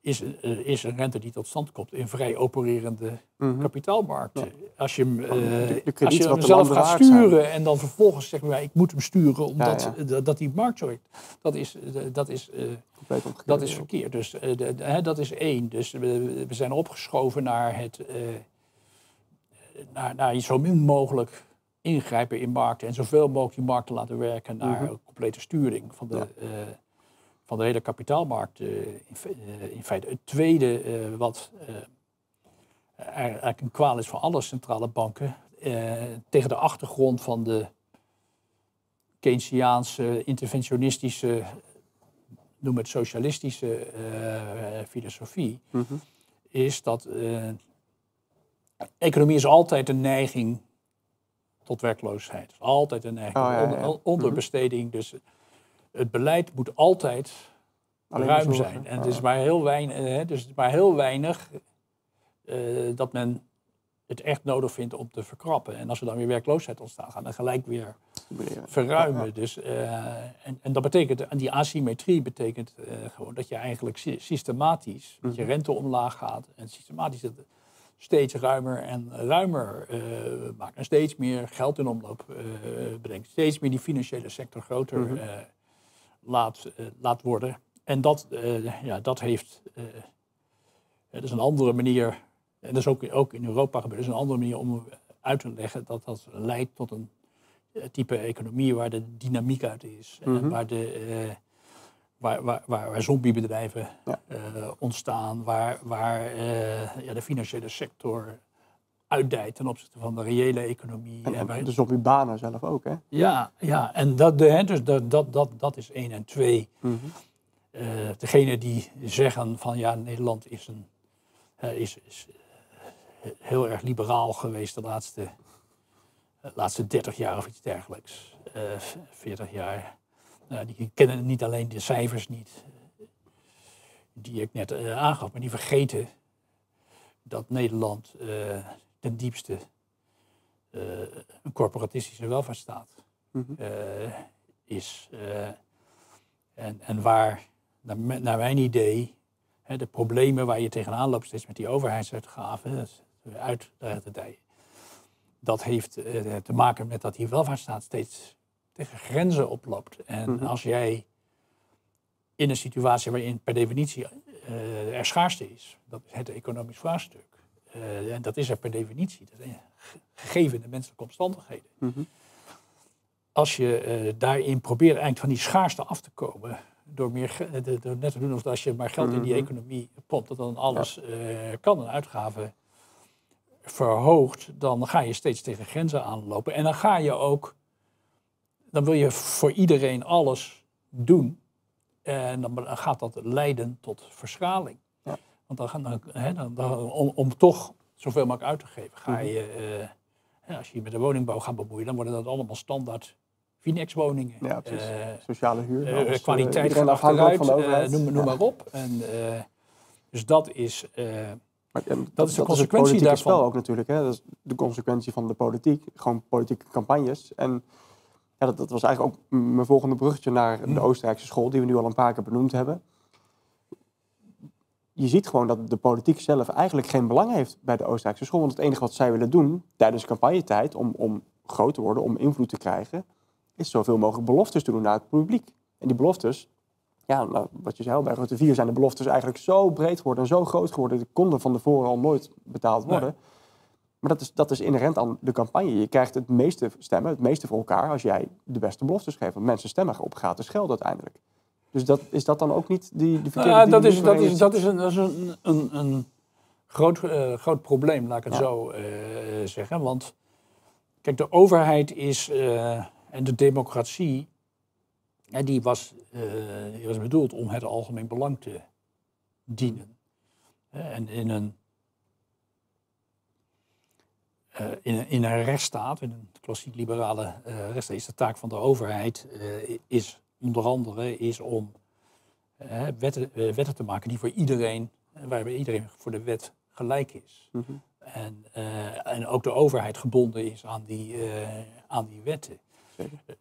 is, uh, is een rente die tot stand komt in vrij opererende mm kapitaalmarkten. Als je hem, uh, als je hem zelf gaat sturen en dan vervolgens zeggen wij, ik moet hem sturen omdat dat die markt zo dat is, dat is, dat is verkeerd. Dus de, dat is één. Dus we zijn opgeschoven naar het naar, naar zo min mogelijk ingrijpen in markten en zoveel mogelijk die markten laten werken naar mm complete sturing van de, uh, van de hele kapitaalmarkt. Uh, in, uh, in, feite. Het tweede, wat eigenlijk een kwaal is voor alle centrale banken, tegen de achtergrond van de Keynesiaanse, interventionistische, noem het socialistische filosofie, mm -hmm. is dat Economie is altijd een neiging tot werkloosheid. Altijd een neiging oh, tot onderbesteding. Mhm. Dus het beleid moet altijd ruim zijn. En het is maar heel weinig, eh, dus maar heel weinig uh, dat men het echt nodig vindt om te verkrappen. En als er dan weer werkloosheid ontstaat, gaan dan gelijk weer verruimen. Dus, eh, en, en dat betekent, en die asymmetrie betekent eh, gewoon dat je eigenlijk sy- systematisch, dat je Mhm. rente omlaag gaat en systematisch het steeds ruimer en ruimer eh, maakt. En steeds meer geld in omloop eh, brengt. Steeds meer die financiële sector groter Mhm. eh, laat, laat worden. En dat, ja, dat heeft, dat is een andere manier, en dat is ook, ook in Europa gebeurd, dat is een andere manier om uit te leggen dat dat leidt tot een type economie waar de dynamiek uit is. Mhm. En waar, de, waar, waar, waar, zombiebedrijven Ja. eh, ontstaan, waar, waar eh, ja, de financiële sector uitdijt ten opzichte van de reële economie. En, En waar- en de zombiebanen zelf ook, hè? ja, ja, en dat, de, hè, dus dat, dat, dat, dat is één. En twee, eh degene die zeggen van ja, Nederland is, een, is, is heel erg liberaal geweest de laatste, de laatste 30 jaar of iets dergelijks. eh 40 jaar. Nou, die kennen niet alleen de cijfers niet, eh, die ik net eh, aangaf, maar die vergeten dat Nederland eh, ten diepste eh, een corporatistische welvaartsstaat Mhm. is. en, en waar, naar, mijn idee, hè, de problemen waar je tegenaan loopt steeds met die overheidsuitgaven, uit de tijd, dat heeft te maken met dat die welvaartsstaat steeds tegen grenzen oploopt. En Mhm. als jij in een situatie waarin per definitie eh, er schaarste is, dat is het economisch vraagstuk. eh, en dat is er per definitie, dat is ge- gegeven de menselijke omstandigheden Mhm. als je eh, daarin probeert eigenlijk van die schaarste af te komen, door, meer door net te doen alsof als je maar geld in die Mhm. economie pompt, dat dan alles kan en uitgaven verhoogt, dan ga je steeds tegen grenzen aanlopen. En dan ga je ook, dan wil je voor iedereen alles doen. En dan gaat dat leiden tot verschraling. Ja. Want dan, gaan- dan, dan, dan- om, om toch zoveel mogelijk uit te geven, ga Mhm. je, eh, als je je met de woningbouw gaat bemoeien, dan worden dat allemaal standaard Finex-woningen. Ja, precies. Eh, Sociale huur. alles, eh, kwaliteit afhankelijk achteruit, van noem, noem Ja. maar op. En, dus dat is, Maar, Dat is de het consequentie politieke daarvan. spel ook natuurlijk. Hè? Dat is de consequentie van de politiek. Gewoon politieke campagnes. En ja, dat, dat was eigenlijk ook mijn volgende bruggetje naar de Oostenrijkse school, die we nu al een paar keer benoemd hebben. Je ziet gewoon dat de politiek zelf eigenlijk geen belang heeft bij de Oostenrijkse school. Want het enige wat zij willen doen tijdens campagnetijd, om, om groot te worden, om invloed te krijgen, is zoveel mogelijk beloftes te doen naar het publiek. En die beloftes, ja, nou, wat je zei al, bij Rutte 4 zijn de beloftes eigenlijk zo breed geworden en zo groot geworden. Die konden van tevoren al nooit betaald Nee. Maar dat is, dat is inherent aan de campagne. Je krijgt het meeste stemmen, het meeste voor elkaar, als jij de beste beloftes geeft. Want mensen stemmen op gratis geld uiteindelijk. Dus dat, is dat dan ook niet die, die verkeerde Nou ja, dat, is, dat, is, dat is een, dat is een, een, een groot, eh, groot probleem, laat ik het Ja. zo eh, zeggen. Want kijk, de overheid is eh, en de democratie, hè, die, was, was bedoeld om het algemeen belang te dienen. En in een, eh, in, een, in een rechtsstaat, in een klassiek liberale eh, rechtsstaat, is de taak van de overheid eh, is onder andere is om wetten, wetten te maken die voor iedereen, waarbij iedereen voor de wet gelijk is. Mhm. En, en ook de overheid gebonden is aan die, aan die wetten.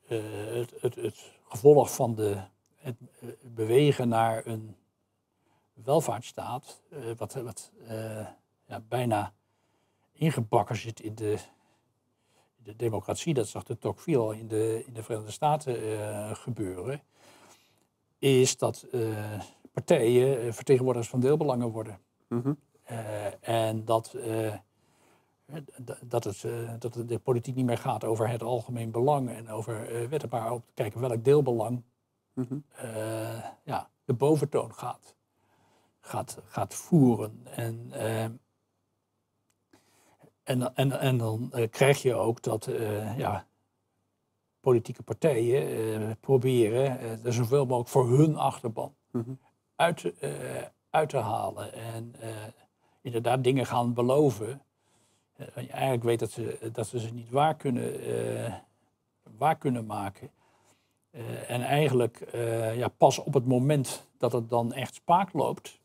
Het, het, het gevolg van de, het bewegen naar een welvaartsstaat, wat, wat ja, bijna ingebakken zit in de, de democratie, dat zag de Tocqueville al in de, in de Verenigde Staten eh, gebeuren, is dat eh, partijen eh, vertegenwoordigers van deelbelangen worden. Mhm. En dat, dat, het, dat het de politiek niet meer gaat over het algemeen belang en over wetten, maar te kijken welk deelbelang Mhm. ja, de boventoon gaat, gaat, gaat voeren. En, en, en, en dan eh, krijg je ook dat eh, ja, politieke partijen eh, proberen er zoveel mogelijk voor hun achterban Mhm. uit, te- uit te halen. En inderdaad dingen gaan beloven. waar je eigenlijk weet dat ze, dat ze ze niet waar kunnen, waar kunnen maken. En eigenlijk ja, pas op het moment dat het dan echt spaak loopt,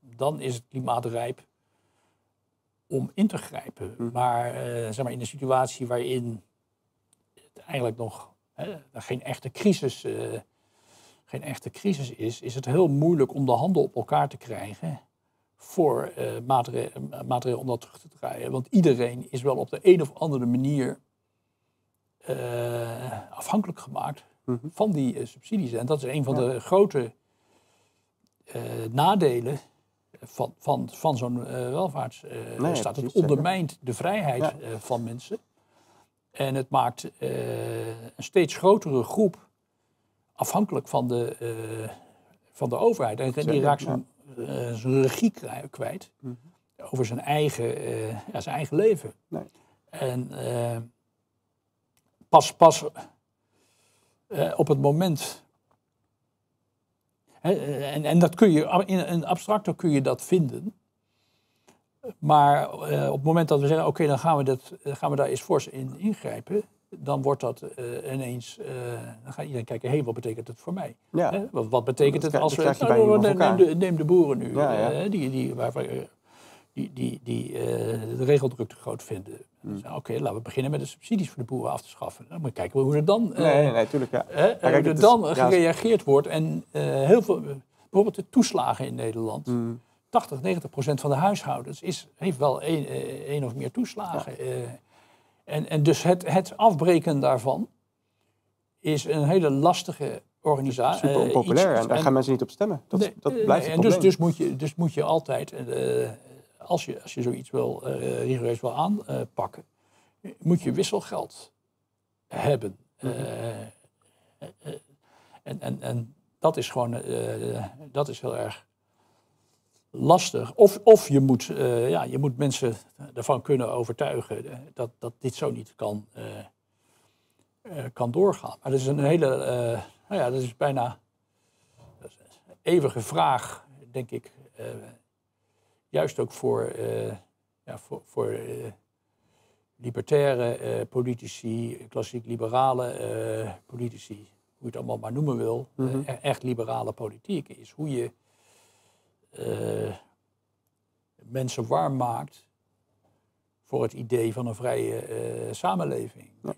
dan is het klimaat rijp om in te grijpen. Hm. Maar, eh, zeg maar in een situatie waarin het eigenlijk nog hè, geen echte crisis, eh, geen echte crisis is, is het heel moeilijk om de handen op elkaar te krijgen voor eh maatregelen, maatregelen om dat terug te draaien. Want iedereen is wel op de een of andere manier afhankelijk gemaakt Mhm. van die subsidies. En dat is een van de grote nadelen van, van, van zo'n eh welvaartsstaat. Nee, het ondermijnt de vrijheid eh, van mensen. En het maakt eh, een steeds grotere groep afhankelijk van de, eh, van de overheid. En die raakt zijn, eh, zijn regie kwijt Mhm. over zijn eigen, eh, ja, zijn eigen leven. Nee. En eh, pas, pas eh, op het moment. En, en dat kun je, in een abstracter kun je dat vinden. Maar eh, op het moment dat we zeggen, oké, dan gaan we, dat, eh, gaan we daar eens fors in ingrijpen, dan wordt dat eh, ineens, eh, dan gaat iedereen kijken, hé, hey, wat betekent het voor mij? Ja. Hè? Wat, wat betekent Dat het als we... nou, neem, de, neem de boeren nu, Ja, ja. die, die, waarvan, die, die, die eh, de regeldruk te groot vinden. Hmm. Oké, laten we beginnen met de subsidies voor de boeren af te schaffen. Dan moet je kijken hoe er dan, eh, Nee, nee, tuurlijk, ja. hè, kijk, hoe er is- dan ja, gereageerd wordt. En eh, heel veel, bijvoorbeeld de toeslagen in Nederland. Mm. 80, 90 procent van de huishoudens is, heeft wel één, of meer toeslagen. en, en dus het, het afbreken daarvan is een hele lastige organisatie. Super onpopulair en daar gaan mensen niet op stemmen. Dat, Nee, dat blijft nee, en dus, probleem. dus, moet je, dus moet je altijd, als, je, als je zoiets wil, eh rigoureus wil aanpakken, moet je wisselgeld hebben. Mhm. Eh, eh, eh, en, en, en dat is gewoon eh, dat is heel erg lastig. Of, of je, moet, eh, ja, je moet mensen ervan kunnen overtuigen eh, dat, dat dit zo niet kan, eh, eh, kan doorgaan. Maar dat is een hele, eh, nou ja, dat is bijna dat is een eeuwige vraag, denk ik. Juist ook voor, eh, ja, voor, voor eh, libertaire eh, politici, klassiek liberale politici, hoe je het allemaal maar noemen wil, e- echt liberale politiek is. Hoe je mensen warm maakt voor het idee van een vrije samenleving. Ja.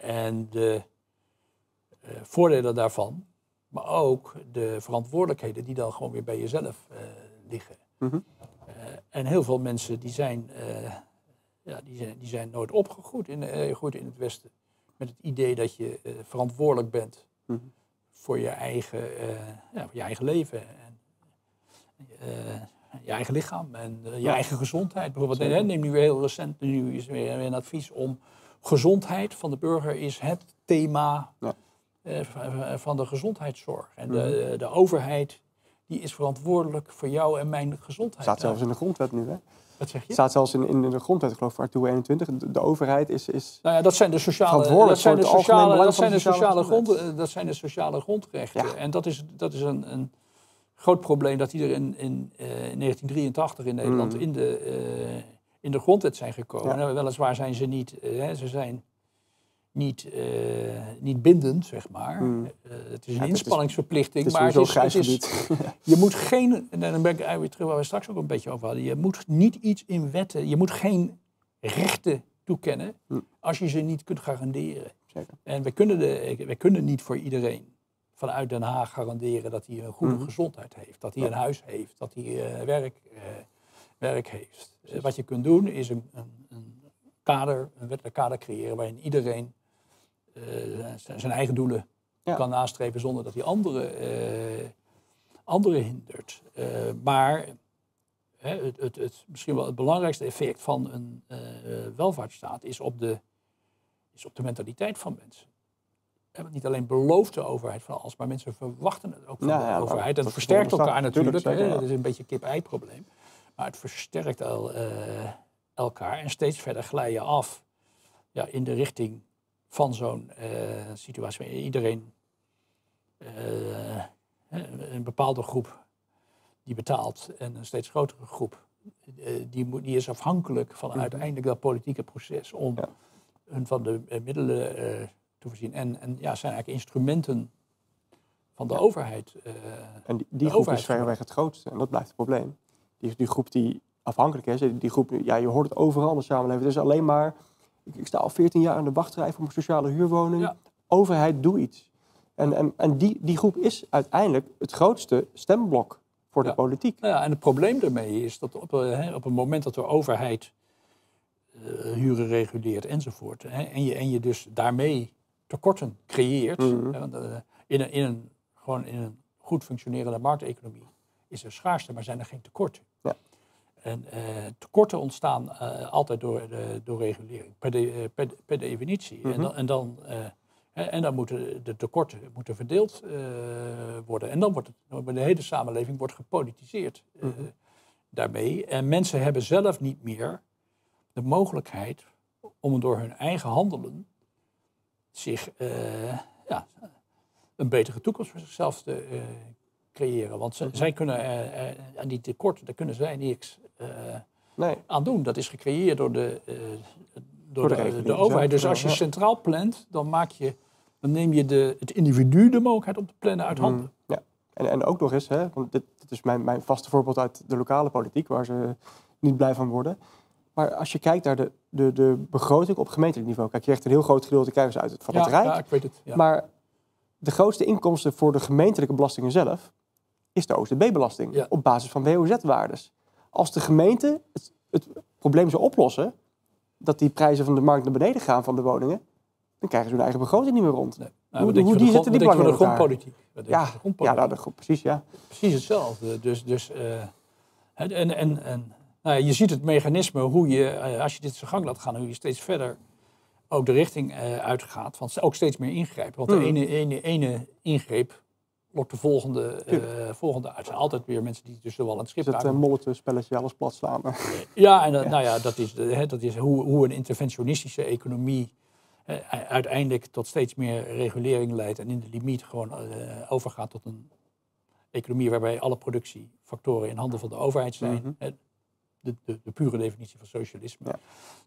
En de voordelen daarvan, maar ook de verantwoordelijkheden die dan gewoon weer bij jezelf liggen. Eh, en heel veel mensen die zijn, eh, ja, die zijn, die zijn nooit opgegroeid in, goed in het Westen. Met het idee dat je eh, verantwoordelijk bent Mhm. voor je eigen, ja, voor je eigen leven. En, je eigen lichaam en je Ja. eigen gezondheid. Bijvoorbeeld, hè, neem nu weer heel recent, nu is weer een advies om gezondheid van de burger is het thema Ja. van de gezondheidszorg. En Mhm. de, de overheid die is verantwoordelijk voor jou en mijn gezondheid. staat zelfs Nou, in de grondwet nu, hè? Wat zeg je? Staat zelfs in, in de grondwet, ik geloof, voor artikel 21. De, de overheid is, is Nou ja, dat zijn de sociale, dat zijn de sociale, dat zijn de sociale grond, eh, dat zijn de sociale grondrechten. Ja. En dat is, dat is een, een groot probleem dat die er in, in, eh, in 1983 in Nederland Mhm. in, de, eh, in de grondwet zijn gekomen. Ja. En weliswaar zijn ze niet, hè, ze zijn niet, eh, niet bindend, zeg maar. Mhm. Eh, het is een het is- inspanningsverplichting, het is maar het is, het is, [LAUGHS] [LAUGHS] je moet geen, en dan ben ik eigenlijk weer terug waar we straks ook een beetje over hadden. Je moet niet iets in wetten, je moet geen rechten toekennen Hm. als je ze niet kunt garanderen. Zeker. En we kunnen, de, we kunnen niet voor iedereen vanuit Den Haag garanderen dat hij een goede Mhm. gezondheid heeft, dat hij Ja. een huis heeft, dat hij eh, werk, werk heeft. Wat je kunt doen is een, een, een kader, een wettelijk kader creëren waarin iedereen zijn zijn eigen doelen Ja. kan nastreven zonder dat hij anderen, eh, anderen hindert. Eh, maar hè, het, het, het, misschien wel het belangrijkste effect van een eh, welvaartsstaat is op, de, is op de mentaliteit van mensen. Niet alleen belooft de overheid van alles, maar mensen verwachten het ook van Ja, de ja, nou, overheid. En dat versterkt elkaar natuurlijk. Zeker, ja. Dat is een beetje een kip-ei-probleem. Maar het versterkt eh, elkaar en steeds verder glij je af ja, in de richting van zo'n eh, situatie iedereen eh, een een bepaalde groep die betaalt en een steeds grotere groep eh, die, moet, die is afhankelijk van Mhm. uiteindelijk dat politieke proces om Ja. hun van de eh, middelen eh, te voorzien. En, en ja, zijn eigenlijk instrumenten van de Ja. overheid. eh, En die, groep overheid is verreweg het grootste. En dat blijft het probleem. Die, die groep die afhankelijk is, die groep, ja, je hoort het overal in de samenleving. Het is alleen maar, ik, ik sta al 14 jaar in de wachtrij voor mijn sociale huurwoning. Ja. overheid, doe iets. En, en, en die, die groep is uiteindelijk het grootste stemblok voor de Ja. politiek. Nou ja, en het probleem daarmee is dat op, eh, hè, op het moment dat de overheid eh, huren reguleert enzovoort, hè, en, je, en je dus daarmee tekorten creëert, Mhm. hè, want, eh, in, een, in, een, gewoon in een goed functionerende markteconomie is er schaarste, maar zijn er geen tekorten. En eh, tekorten ontstaan eh, altijd door, de, door regulering, per, de, eh, per, per definitie. En Mhm. dan, en dan, eh, hè, en dan moeten de tekorten moeten verdeeld eh, worden. En dan wordt het, de hele samenleving wordt gepolitiseerd eh, Mhm. daarmee. En mensen hebben zelf niet meer de mogelijkheid om door hun eigen handelen zich eh, ja, een betere toekomst voor zichzelf te eh, creëren. Want ze- Mhm. zij kunnen eh, eh, aan die tekorten, daar kunnen zij niks eh, Nee, aan doen. Dat is gecreëerd door de, door Door de de, overheid. Dus als je centraal plant, dan, maak je, dan neem je de, het individu de mogelijkheid om te plannen uit handen. Mm, ja. En, en ook nog eens, hè, want dit, dit is mijn, mijn vaste voorbeeld uit de lokale politiek, waar ze niet blij van worden. Maar als je kijkt naar de, de, de begroting op gemeentelijk niveau, kijk, je krijgt een heel groot gedeelte krijgen ze uit het, van het ja, Rijk. ja, ik weet het. Ja. Maar de grootste inkomsten voor de gemeentelijke belastingen zelf is de OZB-belasting Ja. op basis van WOZ-waardes. Als de gemeente het, het probleem zou oplossen, dat die prijzen van de markt naar beneden gaan van de woningen, dan krijgen ze hun eigen begroting niet meer rond. Nee. Hoe- die de zitten die grond- belangen de grondpolitiek? Ja, van de ja grondpolitiek? nou, dat, precies, ja. Precies hetzelfde. Dus, dus, eh, en, en, en, nou ja, je ziet het mechanisme hoe je, eh, als je dit zijn gang laat gaan, hoe je steeds verder ook de richting eh, uitgaat. Van ook steeds meer ingrijpen. Want de Hmm. ene, ene, ene ingreep lokt de volgende, eh, volgende uit. Er zijn altijd weer mensen die tussen wel aan het schip Is het uh, molletje spelletje, alles plat slaan. [LAUGHS] Ja, en dat, nou ja, dat is, de, hè, dat is hoe, hoe een interventionistische economie eh, uiteindelijk tot steeds meer regulering leidt en in de limiet gewoon eh, overgaat tot een economie waarbij alle productiefactoren in handen van de overheid zijn. Mhm. De, de, de pure definitie van socialisme. Ja.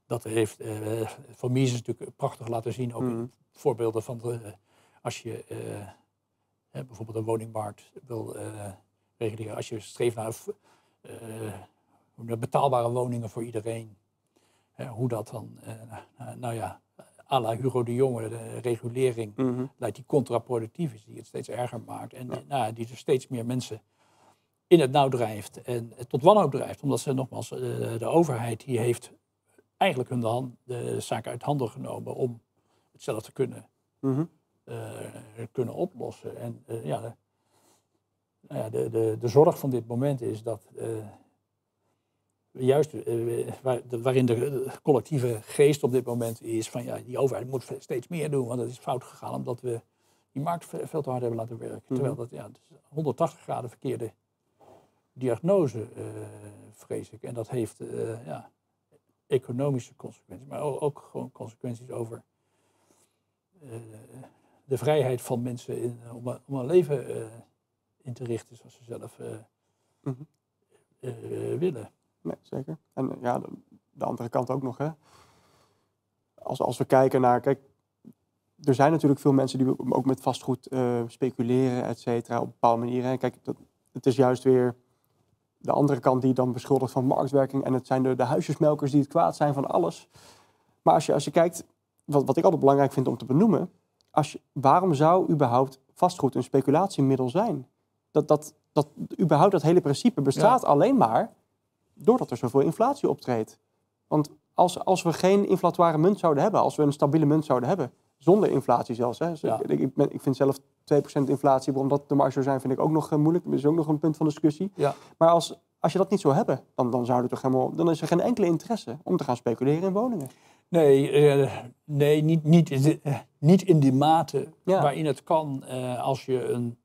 Dat heeft eh van Mises natuurlijk prachtig laten zien, ook in Mhm. voorbeelden van de, als je eh, bijvoorbeeld een woningmarkt wil eh, reguleren, als je streeft naar eh, betaalbare woningen voor iedereen. Hoe dat dan, eh, nou, ja, à la Hugo de Jonge, de regulering leidt die contraproductief is, die het steeds erger maakt. En Ja. nou, die er steeds meer mensen in het nauw drijft en tot wanhoop drijft. Omdat ze nogmaals, de overheid die heeft eigenlijk hun de, hand, de zaak uit handen genomen om het zelf te kunnen, Mhm. Kunnen oplossen. En eh, ja, de, nou ja, de, de, de zorg van dit moment is dat eh, juist eh, waar, de- waarin de, collectieve geest op dit moment is van ja, die overheid moet steeds meer doen, want het is fout gegaan omdat we die markt ve- veel te hard hebben laten werken. Mhm. Terwijl dat ja, het is 180 graden verkeerde diagnose, eh, vrees ik. En dat heeft eh, ja, economische consequenties, maar ook, ook gewoon consequenties over eh, de vrijheid van mensen in, om, een- om een leven eh, in te richten zoals ze zelf eh, Mhm. eh, willen. Nee, zeker. En eh, ja, de, de andere kant ook nog. Hè. Als, als we kijken naar, kijk, er zijn natuurlijk veel mensen die ook met vastgoed eh, speculeren, et cetera, op bepaalde manieren. En kijk, dat, het is juist weer de andere kant die dan beschuldigt van marktwerking. En het zijn de, de huisjesmelkers die het kwaad zijn van alles. Maar als je, als je kijkt, wat, wat ik altijd belangrijk vind om te benoemen, als je, waarom zou überhaupt vastgoed een speculatiemiddel zijn? Dat, dat, dat, überhaupt dat hele principe bestaat alleen maar doordat er zoveel inflatie optreedt. Want als, als we geen inflatoire munt zouden hebben, als we een stabiele munt zouden hebben, zonder inflatie zelfs. Hè. Dus Ja. ik, ik, ben, ik vind zelf 2% inflatie, waarom dat de marge zou zijn, vind ik ook nog eh, moeilijk. Dat is ook nog een punt van discussie. Ja. Maar als, als je dat niet zou hebben, dan, dan, zou er toch helemaal, dan is er geen enkele interesse om te gaan speculeren in woningen. Nee, eh, nee niet, niet, in de- eh, niet in die mate Ja. waarin het kan eh, als je een,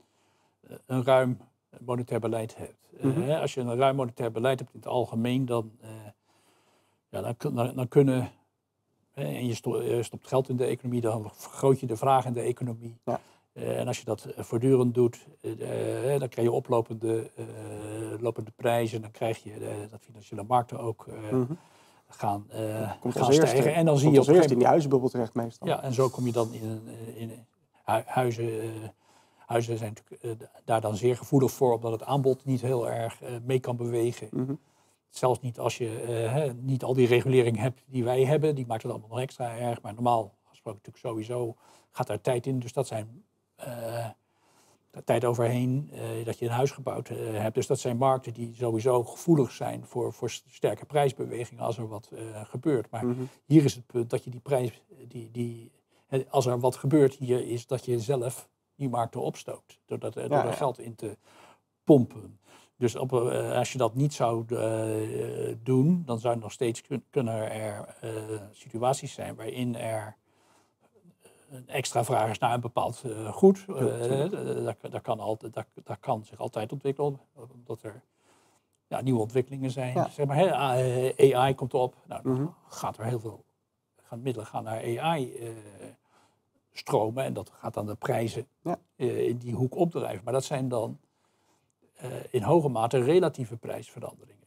een ruim monetair beleid hebt. Mhm. als je een ruim monetair beleid hebt in het algemeen, dan, ja, dan, dan, dan kunnen. en je sto- je stopt geld in de economie, dan vergroot je de vraag in de economie. Ja. En als je dat voortdurend doet, dan krijg je oplopende lopende prijzen. Dan krijg je dat financiële markten ook Mhm. Gaan, Komt gaan eerste, stijgen. En dan zie komt je op gegeven in die huizenbubbel terecht meestal. ja, en zo kom je dan in, een, in hu- huizen. eh, huizen zijn natuurlijk eh, daar dan zeer gevoelig voor, omdat het aanbod niet heel erg mee kan bewegen. Mhm. Zelfs niet als je hè, niet al die regulering hebt die wij hebben, die maakt het allemaal nog extra erg. Maar normaal gesproken natuurlijk sowieso, gaat daar tijd in. Dus dat zijn uh, tijd overheen uh, dat je een huis gebouwd uh, hebt. Dus dat zijn markten die sowieso gevoelig zijn voor, voor sterke prijsbewegingen als er wat gebeurt. Maar Mhm. hier is het punt dat je die prijs, die, die, als er wat gebeurt hier, is dat je zelf die markten opstookt. Door, dat, door ja. er geld in te pompen. Dus op, als je dat niet zou doen, dan zou nog steeds kun, kunnen er situaties zijn waarin er extra vraag is naar een bepaald goed. dat, dat, kan altijd, dat, dat, kan zich altijd ontwikkelen, omdat er ja, nieuwe ontwikkelingen zijn. Ja. Zeg maar, AI komt op, nou, dan Mhm. gaat er heel veel gaan middelen gaan naar AI stromen en dat gaat dan de prijzen Ja. in die hoek opdrijven. Maar dat zijn dan in hoge mate relatieve prijsveranderingen.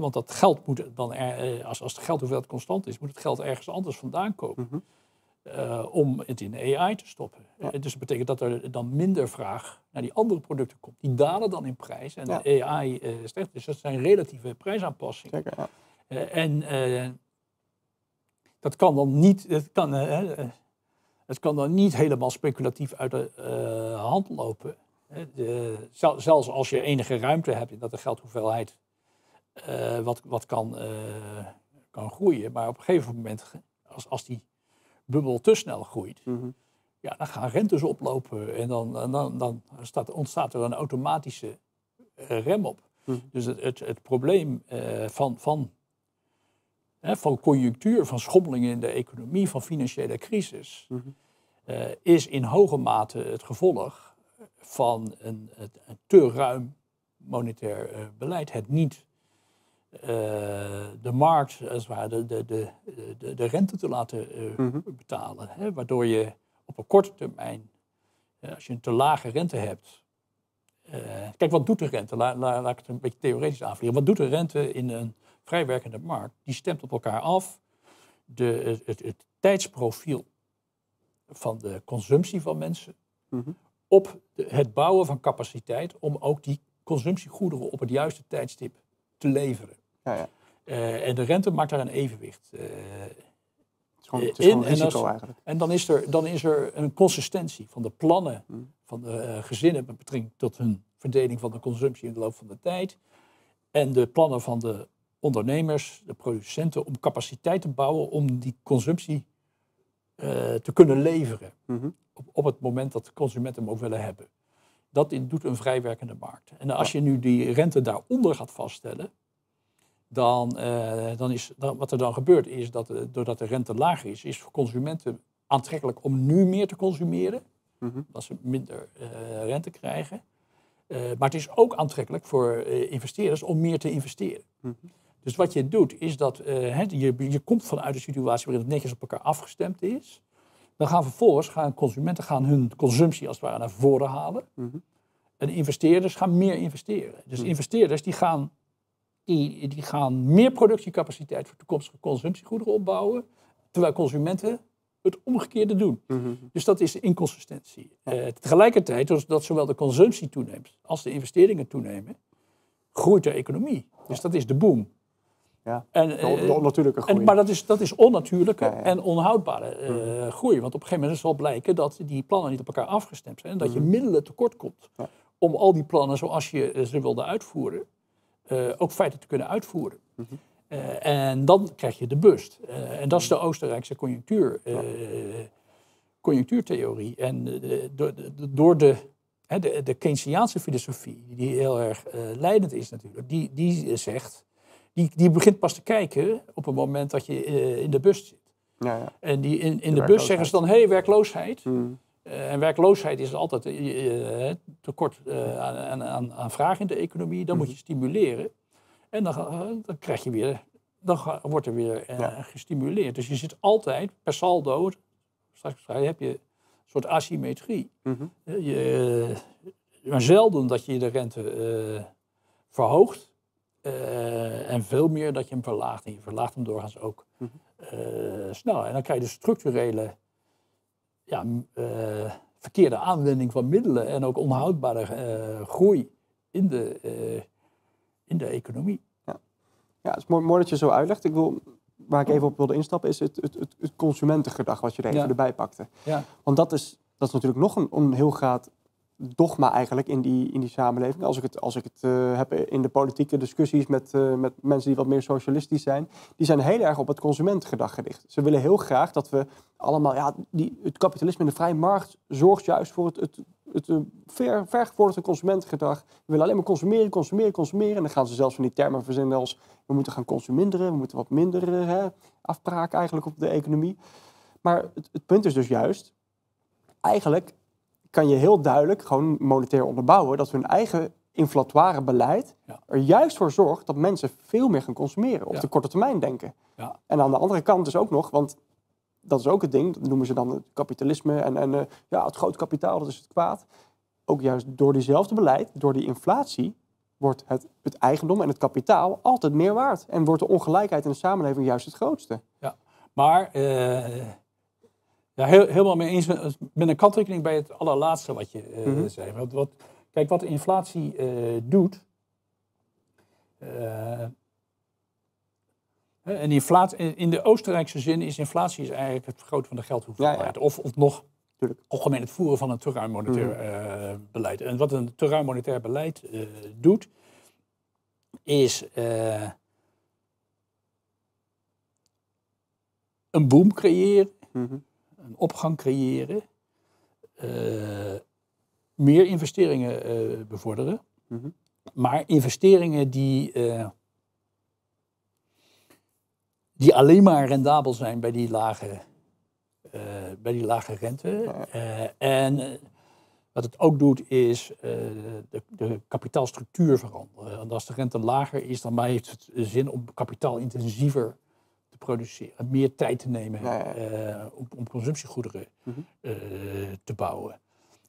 Want dat geld moet dan, er, als, als het geldhoeveelheid constant is, moet het geld ergens anders vandaan komen. Mhm. om het in de AI te stoppen. Ja. dus dat betekent dat er dan minder vraag naar die andere producten komt. Die dalen dan in prijs en Ja. de AI stijgt. Dus dat zijn relatieve prijsaanpassingen. Zeker, ja. en dat kan dan niet. Het kan, het kan dan niet helemaal speculatief uit de hand lopen. De, zel, zelfs als je enige ruimte hebt in dat de geldhoeveelheid uh, wat, wat kan, uh, kan groeien. Maar op een gegeven moment, als, als die bubbel te snel groeit, Mhm. ja, dan gaan rentes oplopen en dan, en dan, dan staat, ontstaat er een automatische uh, rem op. Mhm. Dus het, het, het probleem van, van, hè, van conjunctuur, van schommelingen in de economie, van financiële crisis, Mhm. is in hoge mate het gevolg van een, een, een te ruim monetair beleid. Het niet de markt, als het ware, de, de, de, de, de rente te laten uh, Mhm. betalen. Hè, waardoor je op een korte termijn, als je een te lage rente hebt. kijk, wat doet de rente? La, la, laat ik het een beetje theoretisch aanvliegen. Wat doet de rente in een vrijwerkende markt? Die stemt op elkaar af. De, het, het, het tijdsprofiel van de consumptie van mensen Mhm. op de, het bouwen van capaciteit om ook die consumptiegoederen op het juiste tijdstip te leveren. Ja, ja. Uh, en de rente maakt daar een evenwicht uh, Het is gewoon, het is in. En, als- eigenlijk. en dan, is er, dan is er een consistentie van de plannen Mm. van de uh, gezinnen met betrekking tot hun verdeling van de consumptie in de loop van de tijd. En de plannen van de ondernemers, de producenten, om capaciteit te bouwen om die consumptie eh, te kunnen leveren Mhm. op, op het moment dat de consumenten hem ook willen hebben. Dat doet een vrijwerkende markt. En als je nu die rente daaronder gaat vaststellen, dan, eh, dan is dan, wat er dan gebeurt is dat eh, doordat de rente lager is, is voor consumenten aantrekkelijk om nu meer te consumeren, Mhm. dat ze minder eh, rente krijgen. Maar het is ook aantrekkelijk voor investeerders om meer te investeren. Mhm. Dus wat je doet is dat je, je komt vanuit een situatie waarin het netjes op elkaar afgestemd is. Dan gaan vervolgens gaan consumenten gaan hun consumptie als het ware naar voren halen. Mhm. En investeerders gaan meer investeren. Dus Mhm. investeerders die gaan, die, die gaan meer productiecapaciteit voor toekomstige consumptiegoederen opbouwen. Terwijl consumenten het omgekeerde doen. Mhm. Dus dat is de inconsistentie. Eh, tegelijkertijd, als dat zowel de consumptie toeneemt als de investeringen toenemen, groeit de economie. Dus dat is de boom. Ja. En, De, eh, onnatuurlijke groei. en, maar dat is, dat is onnatuurlijke Ja, ja. en onhoudbare eh, groei. Want op een gegeven moment zal blijken dat die plannen niet op elkaar afgestemd zijn. En dat je Mhm. middelen tekort komt om al die plannen zoals je ze wilde uitvoeren, eh, ook feitelijk te kunnen uitvoeren. Mhm. Eh, en dan krijg je de bust. Eh, en dat is de Oostenrijkse conjunctuur, conjunctuurtheorie. En door de, door de, de, de Keynesiaanse filosofie, die heel erg leidend is natuurlijk, die, die zegt, die, die begint pas te kijken op het moment dat je in de bus zit. Ja, ja. En die in, in De de, bus zeggen ze dan, hé, hey, werkloosheid. Mhm. Eh, en werkloosheid is altijd eh, tekort eh, aan, aan, aan vraag in de economie. Dan moet je stimuleren. En dan, dan krijg je weer, dan wordt er weer Ja. gestimuleerd. Dus je zit altijd per saldo, straks heb je een soort asymmetrie. Mhm. Je, maar zelden dat je de rente verhoogt. en veel meer dat je hem verlaagt. En je verlaagt hem doorgaans ook Mhm. sneller. En dan krijg je de structurele ja, eh, verkeerde aanwending van middelen. En ook onhoudbare eh, groei in de, eh, in de economie. Ja, het is mooi, mooi dat je zo uitlegt. Ik wil waar ik even op wilde instappen, is het, het, het, het consumentengedrag wat je er even Ja. erbij pakte. Ja. Want dat is, dat is natuurlijk nog een, een heel groot dogma eigenlijk in die, in die samenleving. Als ik het, als ik het eh, heb in de politieke discussies met, eh, met mensen die wat meer socialistisch zijn, die zijn heel erg op het consumentengedrag gericht. Ze willen heel graag dat we allemaal, ja, die, het kapitalisme en de vrije markt zorgt juist voor het, het, het, eh, ver, vergevorderde consumentengedrag. We willen alleen maar consumeren, consumeren, consumeren. En dan gaan ze zelfs van die termen verzinnen als we moeten gaan consuminderen, we moeten wat minder hè, afbraken eigenlijk op de economie. Maar het, het punt is dus juist, eigenlijk kan je heel duidelijk gewoon monetair onderbouwen dat hun eigen inflatoire beleid Ja. er juist voor zorgt dat mensen veel meer gaan consumeren, op Ja. de korte termijn denken. Ja. En aan de andere kant is ook nog, want dat is ook het ding, dat noemen ze dan het kapitalisme en, en eh, ja, het grote kapitaal, dat is het kwaad. Ook juist door diezelfde beleid, door die inflatie, wordt het, het eigendom en het kapitaal altijd meer waard. En wordt de ongelijkheid in de samenleving juist het grootste. Maar eh, ja, heel, helemaal mee eens met, met een kanttekening bij het allerlaatste wat je Mhm. zei. Want wat, kijk, wat inflatie eh, doet. eh, en inflatie, in de Oostenrijkse zin is inflatie is eigenlijk het vergroten van de geldhoeveelheid. Ja, Of, of nog Tuurlijk. algemeen het voeren van een te ruim monetair Mhm. beleid. En wat een te ruim monetair beleid doet, is een boom creëren, Mhm. Een opgang creëren, eh, meer investeringen eh, bevorderen, Mhm. maar investeringen die, eh, die alleen maar rendabel zijn bij die lage, bij die lage rente. En wat het ook doet is de, de kapitaalstructuur veranderen. Want als de rente lager is, dan heeft het zin om kapitaalintensiever te produceren. Meer tijd te nemen Ja, ja. eh, om, om consumptiegoederen Mhm. eh, te bouwen.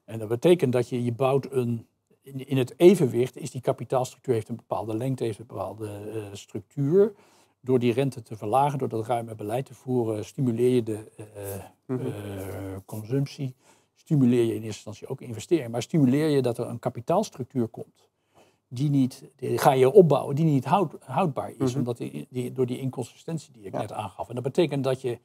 En dat betekent dat je, je bouwt een... In, in het evenwicht is die kapitaalstructuur heeft een bepaalde lengte, heeft een bepaalde eh, structuur. Door die rente te verlagen, door dat ruime beleid te voeren, stimuleer je de Mhm. consumptie. Stimuleer je in eerste instantie ook investeringen. Maar stimuleer je dat er een kapitaalstructuur komt. Die niet, die ga je opbouwen, die niet houd, houdbaar is. Mhm. Omdat die, die, door die inconsistentie die ik Ja. net aangaf. En dat betekent dat je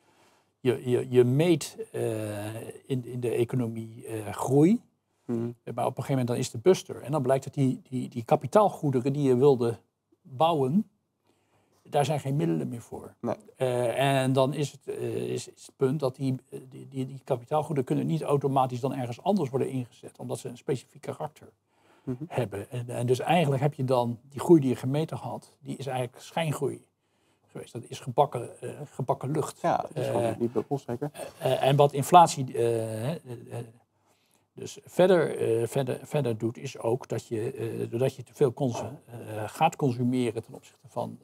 je, je, je meet eh, in, in de economie eh, groei. Mhm. Maar op een gegeven moment dan is de buster. En dan blijkt dat die, die, die kapitaalgoederen die je wilde bouwen, daar zijn geen middelen meer voor. Nee. Eh, en dan is het, is, is het punt dat die, die, die, die kapitaalgoederen kunnen niet automatisch dan ergens anders worden ingezet, omdat ze een specifiek karakter Mhm. hebben. En, en dus eigenlijk heb je dan die groei die je gemeten had, die is eigenlijk schijngroei geweest. Dat is gebakken, eh, gebakken lucht. Ja, dat is Eh, gewoon zeker. eh, en wat inflatie dus verder, verder, verder doet, is ook dat je, eh, doordat je te veel gaat consumeren ten opzichte van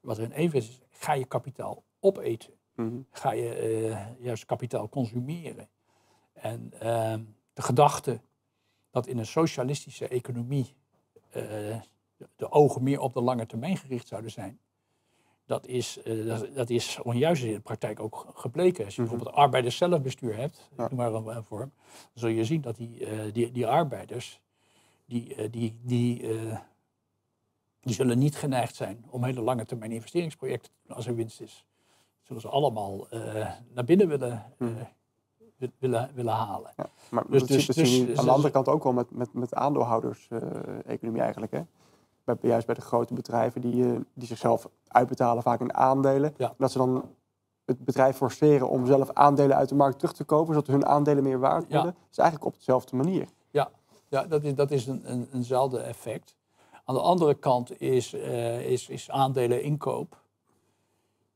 wat er in evenwicht is, ga je kapitaal opeten. Mhm. Ga je juist kapitaal consumeren. En ehm, de gedachte dat in een socialistische economie eh, de, ogen meer op de lange termijn gericht zouden zijn, dat is, eh, dat, dat is onjuist in de praktijk ook gebleken. Als je Mhm. bijvoorbeeld arbeiders zelfbestuur hebt, Ja. noem maar een, vorm, dan zul je zien dat die, eh, die, die arbeiders, die, die, die, die zullen niet geneigd zijn om hele lange termijn investeringsprojecten te doen als er winst is. Zullen ze allemaal naar binnen willen, Mhm. Willen, willen halen. Ja, maar Dus- dat, dus- dus- dus- aan de andere kant ook wel met, met, met aandeelhouders-economie eigenlijk. Hè? Bij, juist bij de grote bedrijven die, eh, die zichzelf uitbetalen vaak in aandelen. Ja. Dat ze dan het bedrijf forceren om zelf aandelen uit de markt terug te kopen, zodat hun aandelen meer waard Ja. worden. Dat is eigenlijk op dezelfde manier. Ja, dat is, dat is een, een, eenzelfde effect. Aan de andere kant is, eh, is, is aandelen inkoop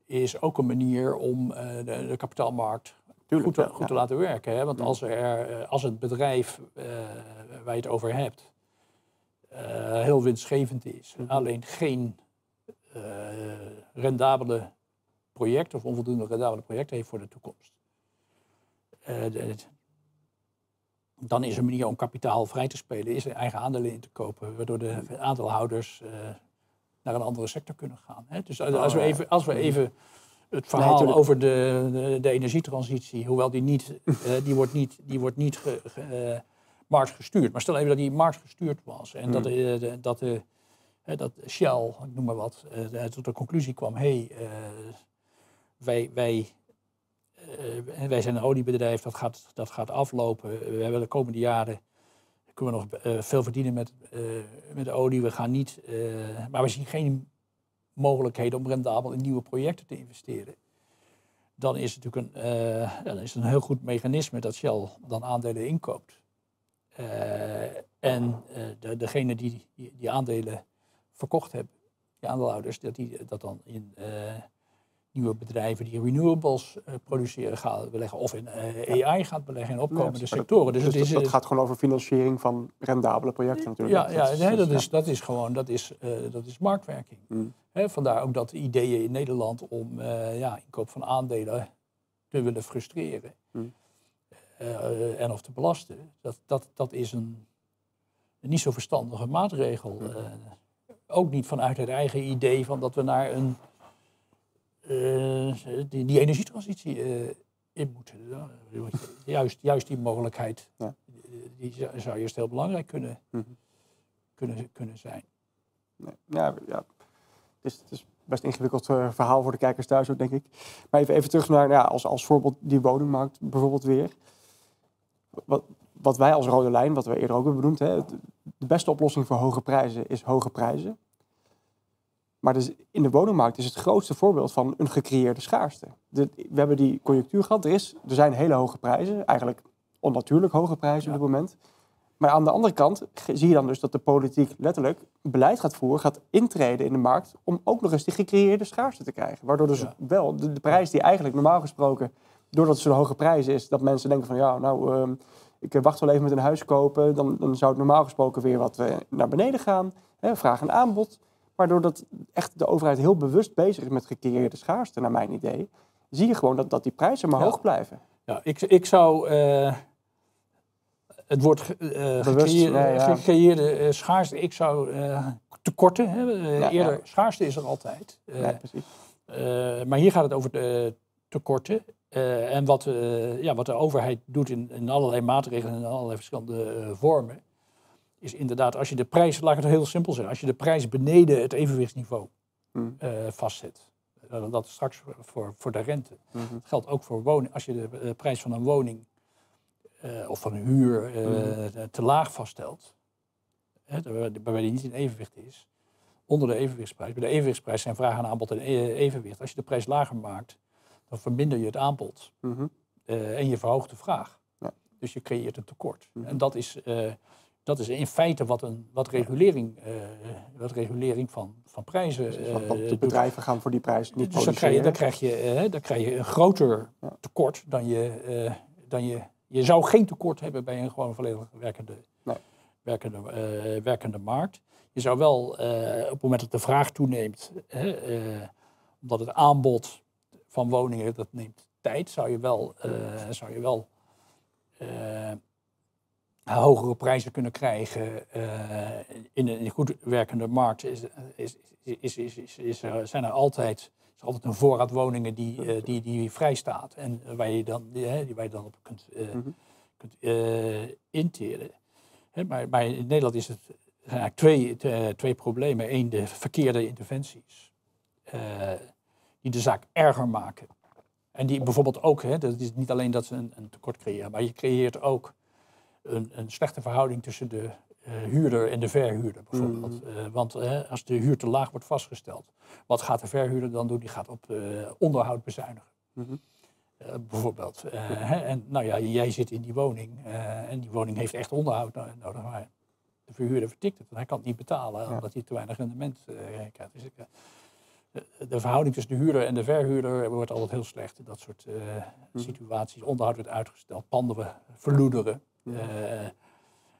is ook een manier om eh, de, de kapitaalmarkt Tuurlijk, goed, te, goed te laten werken. Hè? Want Mm. als, er, eh, als het bedrijf eh, waar je het over hebt eh, heel winstgevend is, Mhm. alleen geen rendabele project of onvoldoende rendabele project heeft voor de toekomst. de- dan is een manier om kapitaal vrij te spelen, is er eigen aandelen in te kopen, waardoor de aandeelhouders naar een andere sector kunnen gaan. Hè? Dus als, Oh, we even, als we even het verhaal over de, de, de energietransitie, hoewel die niet, eh, die wordt niet, die wordt niet ge, ge- eh, marktgestuurd. Maar stel even dat die marktgestuurd was en dat, Hmm. eh, de, dat, dat Shell, ik noem maar wat, tot de conclusie kwam, hé, hey, wij, wij, wij zijn een oliebedrijf, dat gaat, dat gaat aflopen. We hebben de komende jaren kunnen we nog veel verdienen met, met de olie. We gaan niet, maar we zien geen mogelijkheden om rendabel in nieuwe projecten te investeren. Dan is het natuurlijk een, dan is een heel goed mechanisme dat Shell dan aandelen inkoopt. en de, degene die, die die aandelen verkocht hebben, die aandeelhouders, dat die dat dan in nieuwe bedrijven die renewables uh, produceren gaan beleggen. Of in uh, AI gaat beleggen in opkomende sectoren. Dus, dus het is, dat, gaat gewoon over financiering van rendabele projecten natuurlijk. Ja, ja, dat, nee, dat, is, dat is gewoon dat is, uh, dat is marktwerking. Mm. vandaar ook dat ideeën in Nederland om ja, inkoop van aandelen te willen frustreren. Mm. en of te belasten. Dat, dat, dat is een, een niet zo verstandige maatregel. Mm. ook niet vanuit het eigen idee van dat we naar een die, die, energietransitie uh, in moeten. juist, juist die mogelijkheid, ja. die, zou juist heel belangrijk kunnen, mm -hmm. kunnen, kunnen zijn. Nee, ja, ja. Het, is, het is best een ingewikkeld uh, verhaal voor de kijkers thuis ook, denk ik. Maar even, even terug naar, ja, als, als voorbeeld die woningmarkt bijvoorbeeld weer. Wat, wat wij als rode lijn, wat we eerder ook hebben benoemd, hè, de beste oplossing voor hoge prijzen is hoge prijzen. Maar dus in de woningmarkt is het grootste voorbeeld van een gecreëerde schaarste. we hebben die conjunctuur gehad. Er, is, er zijn hele hoge prijzen, eigenlijk onnatuurlijk hoge prijzen op dit moment. Maar aan de andere kant zie je dan dus dat de politiek letterlijk beleid gaat voeren, gaat intreden in de markt om ook nog eens die gecreëerde schaarste te krijgen. Waardoor dus wel de, prijs die eigenlijk normaal gesproken, doordat het zo'n hoge prijs is, dat mensen denken van ja, nou, uh, ik wacht wel even met een huis kopen, dan, dan zou het normaal gesproken weer wat uh, naar beneden gaan. Hè, vraag en aanbod. Waardoor dat echt de overheid heel bewust bezig is met gecreëerde schaarste, naar mijn idee. Zie je gewoon dat, dat die prijzen maar hoog blijven. Ja, ik, ik zou uh, het woord uh, gecreëerde, gecreëerde uh, schaarste, ik zou tekorten hebben. Ja, Eerder, schaarste is er altijd. Ja, precies. maar hier gaat het over de tekorten. en wat, ja, wat de overheid doet in, in allerlei maatregelen en in allerlei verschillende vormen is inderdaad, als je de prijs, laat ik het heel simpel zeggen, als je de prijs beneden het evenwichtsniveau hmm. uh, vastzet, uh, dat straks voor, voor, de rente. Hmm. Dat geldt ook voor woning. Als je de uh, prijs van een woning of van een huur hmm. te laag vaststelt, waarbij die niet in evenwicht is, onder de evenwichtsprijs. Bij de evenwichtsprijs zijn vraag en aanbod en evenwicht. Als je de prijs lager maakt, dan verminder je het aanbod -hmm. en je verhoogt de vraag. Ja. Dus je creëert een tekort. En dat is dat is in feite wat, een, wat regulering, uh, wat regulering van, van prijzen. Uh, de bedrijven gaan voor die prijs niet dus dan krijg je, dan krijg je, uh, dan krijg je een groter tekort dan je, dan je. Je zou geen tekort hebben bij een gewoon volledig werkende, nee. werkende, werkende markt. Je zou wel op het moment dat de vraag toeneemt, omdat het aanbod van woningen dat neemt tijd, zou je wel, zou je wel hogere prijzen kunnen krijgen uh, in een goed werkende markt, is, is, is, is, is er, zijn er altijd, is altijd een voorraad woningen die, uh, die, die vrij staat en waar je dan, die, die waar je dan op kunt, mm -hmm. kunt interen. Hè, maar, maar, in Nederland is het, zijn eigenlijk twee, twee problemen. Eén, de verkeerde interventies, die de zaak erger maken. En die bijvoorbeeld ook, hè, dat is niet alleen dat ze een, een tekort creëren, maar je creëert ook een, een slechte verhouding tussen de uh, huurder en de verhuurder bijvoorbeeld. Mm. Uh, want uh, als de huur te laag wordt vastgesteld, wat gaat de verhuurder dan doen? Die gaat op onderhoud bezuinigen. Mm -hmm. bijvoorbeeld. Hè? En nou ja, jij zit in die woning en die woning heeft echt onderhoud nodig. Maar de verhuurder vertikt het, hij kan het niet betalen omdat hij te weinig rendement krijgt. Dus de verhouding tussen de huurder en de verhuurder wordt altijd heel slecht. Dat soort mm. situaties. Onderhoud wordt uitgesteld, panden verloederen. Uh,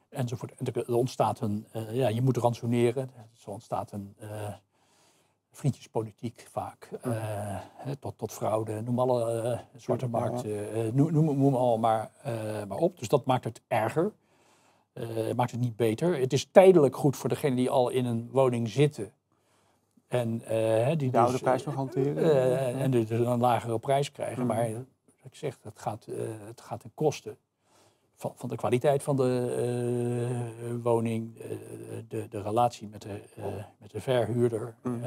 enzovoort. En er ontstaat een, uh, ja, je moet ransoneren. Zo ontstaat een uh, vriendjespolitiek vaak. tot, tot fraude, noem alle zwarte markt, noem, noem, allemaal maar, maar op. Dus dat maakt het erger. maakt het niet beter. Het is tijdelijk goed voor degenen die al in een woning zitten. En die de oude prijs nog hanteren. en dus een lagere prijs krijgen. Mm. Maar ik zeg, het gaat, het gaat ten koste van, van de kwaliteit van de uh, woning, uh, de, de relatie met de, uh, met de verhuurder. Mm.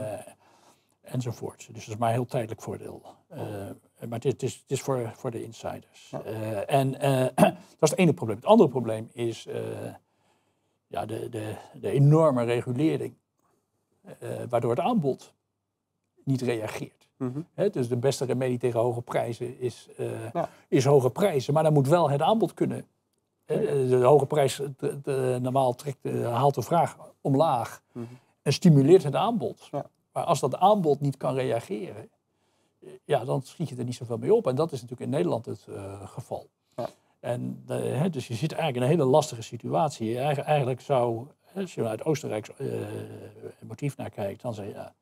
enzovoort. Dus dat is maar een heel tijdelijk voordeel. Maar het is, het is, het is voor, voor de insiders. Ja. En [CLEARS THROAT] dat is het ene probleem. Het andere probleem is ja, de, de, de enorme regulering, waardoor het aanbod niet reageert. Mhm. Dus de beste remedie tegen hoge prijzen is, uh, Ja. is hoge prijzen. Maar dan moet wel het aanbod kunnen. Hè, De hoge prijs de, de- normaal trekt, eh, haalt de vraag omlaag Mhm. en stimuleert het aanbod. Ja. Maar als dat aanbod niet kan reageren, eh, ja, dan schiet je er niet zoveel mee op. En dat is natuurlijk in Nederland het eh, geval. Ja. En, eh, hè, dus je zit eigenlijk in een hele lastige situatie. Eigen- Eigenlijk zou, als je vanuit Oostenrijks eh, motief naar kijkt, dan zeg je ja,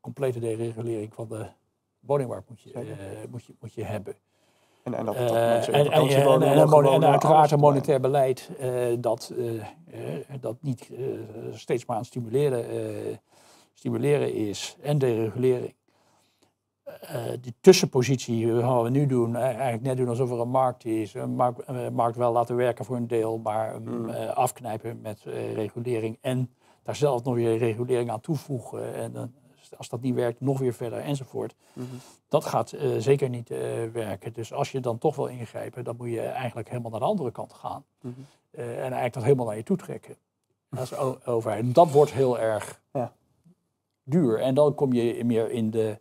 complete deregulering van de woningmarkt moet je, Zeker. eh, moet je, moet je hebben. En, en dat, Eh, dat mensen en, uiteraard een monetair beleid eh, dat, eh, dat niet steeds maar aan het stimuleren, stimuleren is en deregulering. Eh, die tussenpositie gaan we nu doen, eigenlijk net doen alsof er een markt is. Een markt, markt wel laten werken voor een deel, maar Mm. eh, afknijpen met regulering. En daar zelf nog weer regulering aan toevoegen. En als dat niet werkt, nog weer verder enzovoort. Mhm. Dat gaat eh, zeker niet eh, werken. Dus als je dan toch wil ingrijpen, dan moet je eigenlijk helemaal naar de andere kant gaan. Mhm. Eh, en eigenlijk dat helemaal naar je toe trekken. Als overheid. Dat wordt heel erg Ja. duur. En dan kom je meer in de.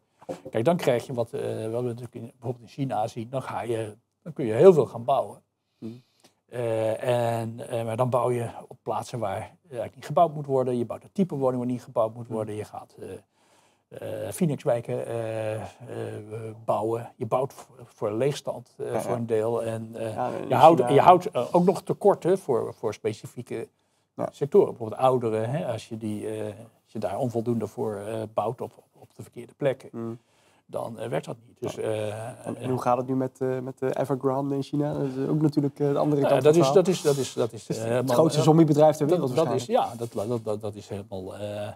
Kijk, dan krijg je wat, wat we natuurlijk in, bijvoorbeeld in China zien. Dan, ga je, dan kun je heel veel gaan bouwen. Mhm. En, maar dan bouw je op plaatsen waar eigenlijk niet gebouwd moet worden. Je bouwt een type woning waar niet gebouwd moet worden. Je gaat Phoenixwijken eh, eh, bouwen. Je bouwt voor, leegstand eh, voor een deel. En eh, je houdt, je houdt eh, ook nog tekorten voor, voor specifieke sectoren. Bijvoorbeeld ouderen, hè, als, je die, eh, als je daar onvoldoende voor eh, bouwt op, op, de verkeerde plekken, Mhm. dan eh, werkt dat niet. Dus, eh, En, eh, en hoe gaat het nu met, eh, met de Evergrande in China? Dat is ook natuurlijk eh, de andere nou kant van dat, is, dat is, dat is, dat is, Het eh, grootste eh, zombiebedrijf ter wereld dat, dat is, ja, dat, dat, dat, dat is helemaal eh,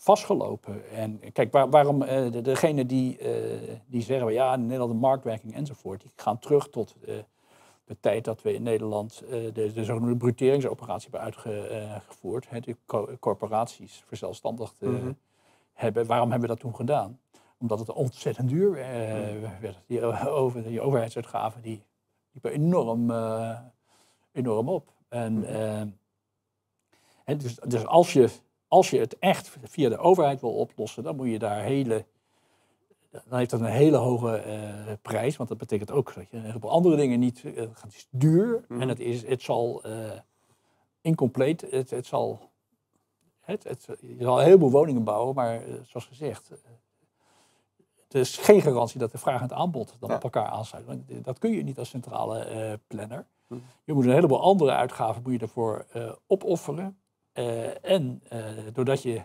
vastgelopen. En kijk, waar- waarom eh, de, degene die, eh, die zeggen, ja, in Nederland de marktwerking enzovoort, die gaan terug tot eh, de tijd dat we in Nederland de, de zogenaamde bruteringsoperatie hebben uitgevoerd. Hè, de co- corporaties verzelfstandigd Mhm. hebben. Waarom hebben we dat toen gedaan? Omdat het ontzettend duur eh, werd. Die, over, die overheidsuitgaven die liepen enorm, enorm op. En, eh, hè, dus, dus als, je, als je het echt via de overheid wil oplossen, dan moet je daar hele. Dan heeft dat een hele hoge eh, prijs, want dat betekent ook dat je een heleboel andere dingen niet. eh, het is duur Mhm. en het, is, het zal eh incompleet. Het, het zal. Het, het, je zal een heleboel woningen bouwen, maar eh, zoals gezegd, eh, het is geen garantie dat de vraag en het aanbod dan Ja. op elkaar aansluiten. Want dat kun je niet als centrale eh, planner. Mhm. Je moet een heleboel andere uitgaven moet je eh, opofferen. Eh, en eh, doordat je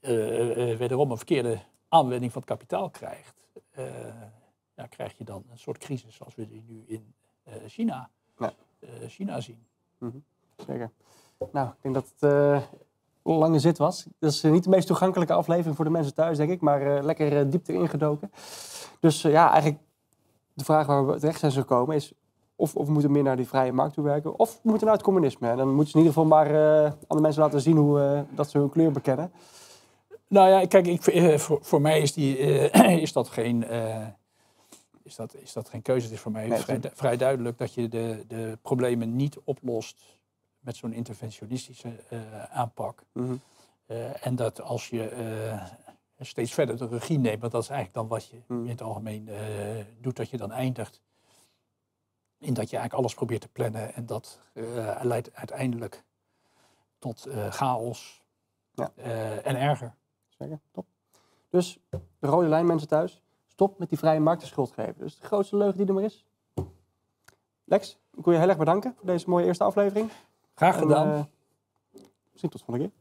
eh, wederom een verkeerde aanwending van het kapitaal krijgt, ja, krijg je dan een soort crisis zoals we die nu in China, Ja. China zien. Zeker. Nou, ik denk dat het een lange zit was. Dat is niet de meest toegankelijke aflevering voor de mensen thuis, denk ik. Maar lekker eh, diep erin gedoken. Dus ja, eigenlijk de vraag waar we terecht zijn gekomen is... Of, of we moeten meer naar die vrije markt toe werken. Of we moeten naar het communisme. En dan moeten ze in ieder geval maar eh, aan de mensen laten zien hoe, eh, dat ze hun kleur bekennen. Nou ja, kijk, ik, eh, voor, voor mij is, die, [CLEARS THROAT] is, dat geen, is, dat, is dat geen keuze. Het is voor mij Nee, vrij, du- vrij duidelijk dat je de, de problemen niet oplost met zo'n interventionistische aanpak. Mhm. En dat als je steeds verder de regie neemt, want dat is eigenlijk dan wat je Mhm. in het algemeen doet, dat je dan eindigt in dat je eigenlijk alles probeert te plannen en dat eh, leidt uiteindelijk tot eh, chaos Ja. eh, en erger. Zeker, top. Dus de rode lijn, mensen thuis. Stop met die vrije markt de schuld geven. Dus de grootste leugen die er maar is. Lex, ik wil je heel erg bedanken voor deze mooie eerste aflevering. Graag En, gedaan. eh, misschien tot de volgende keer.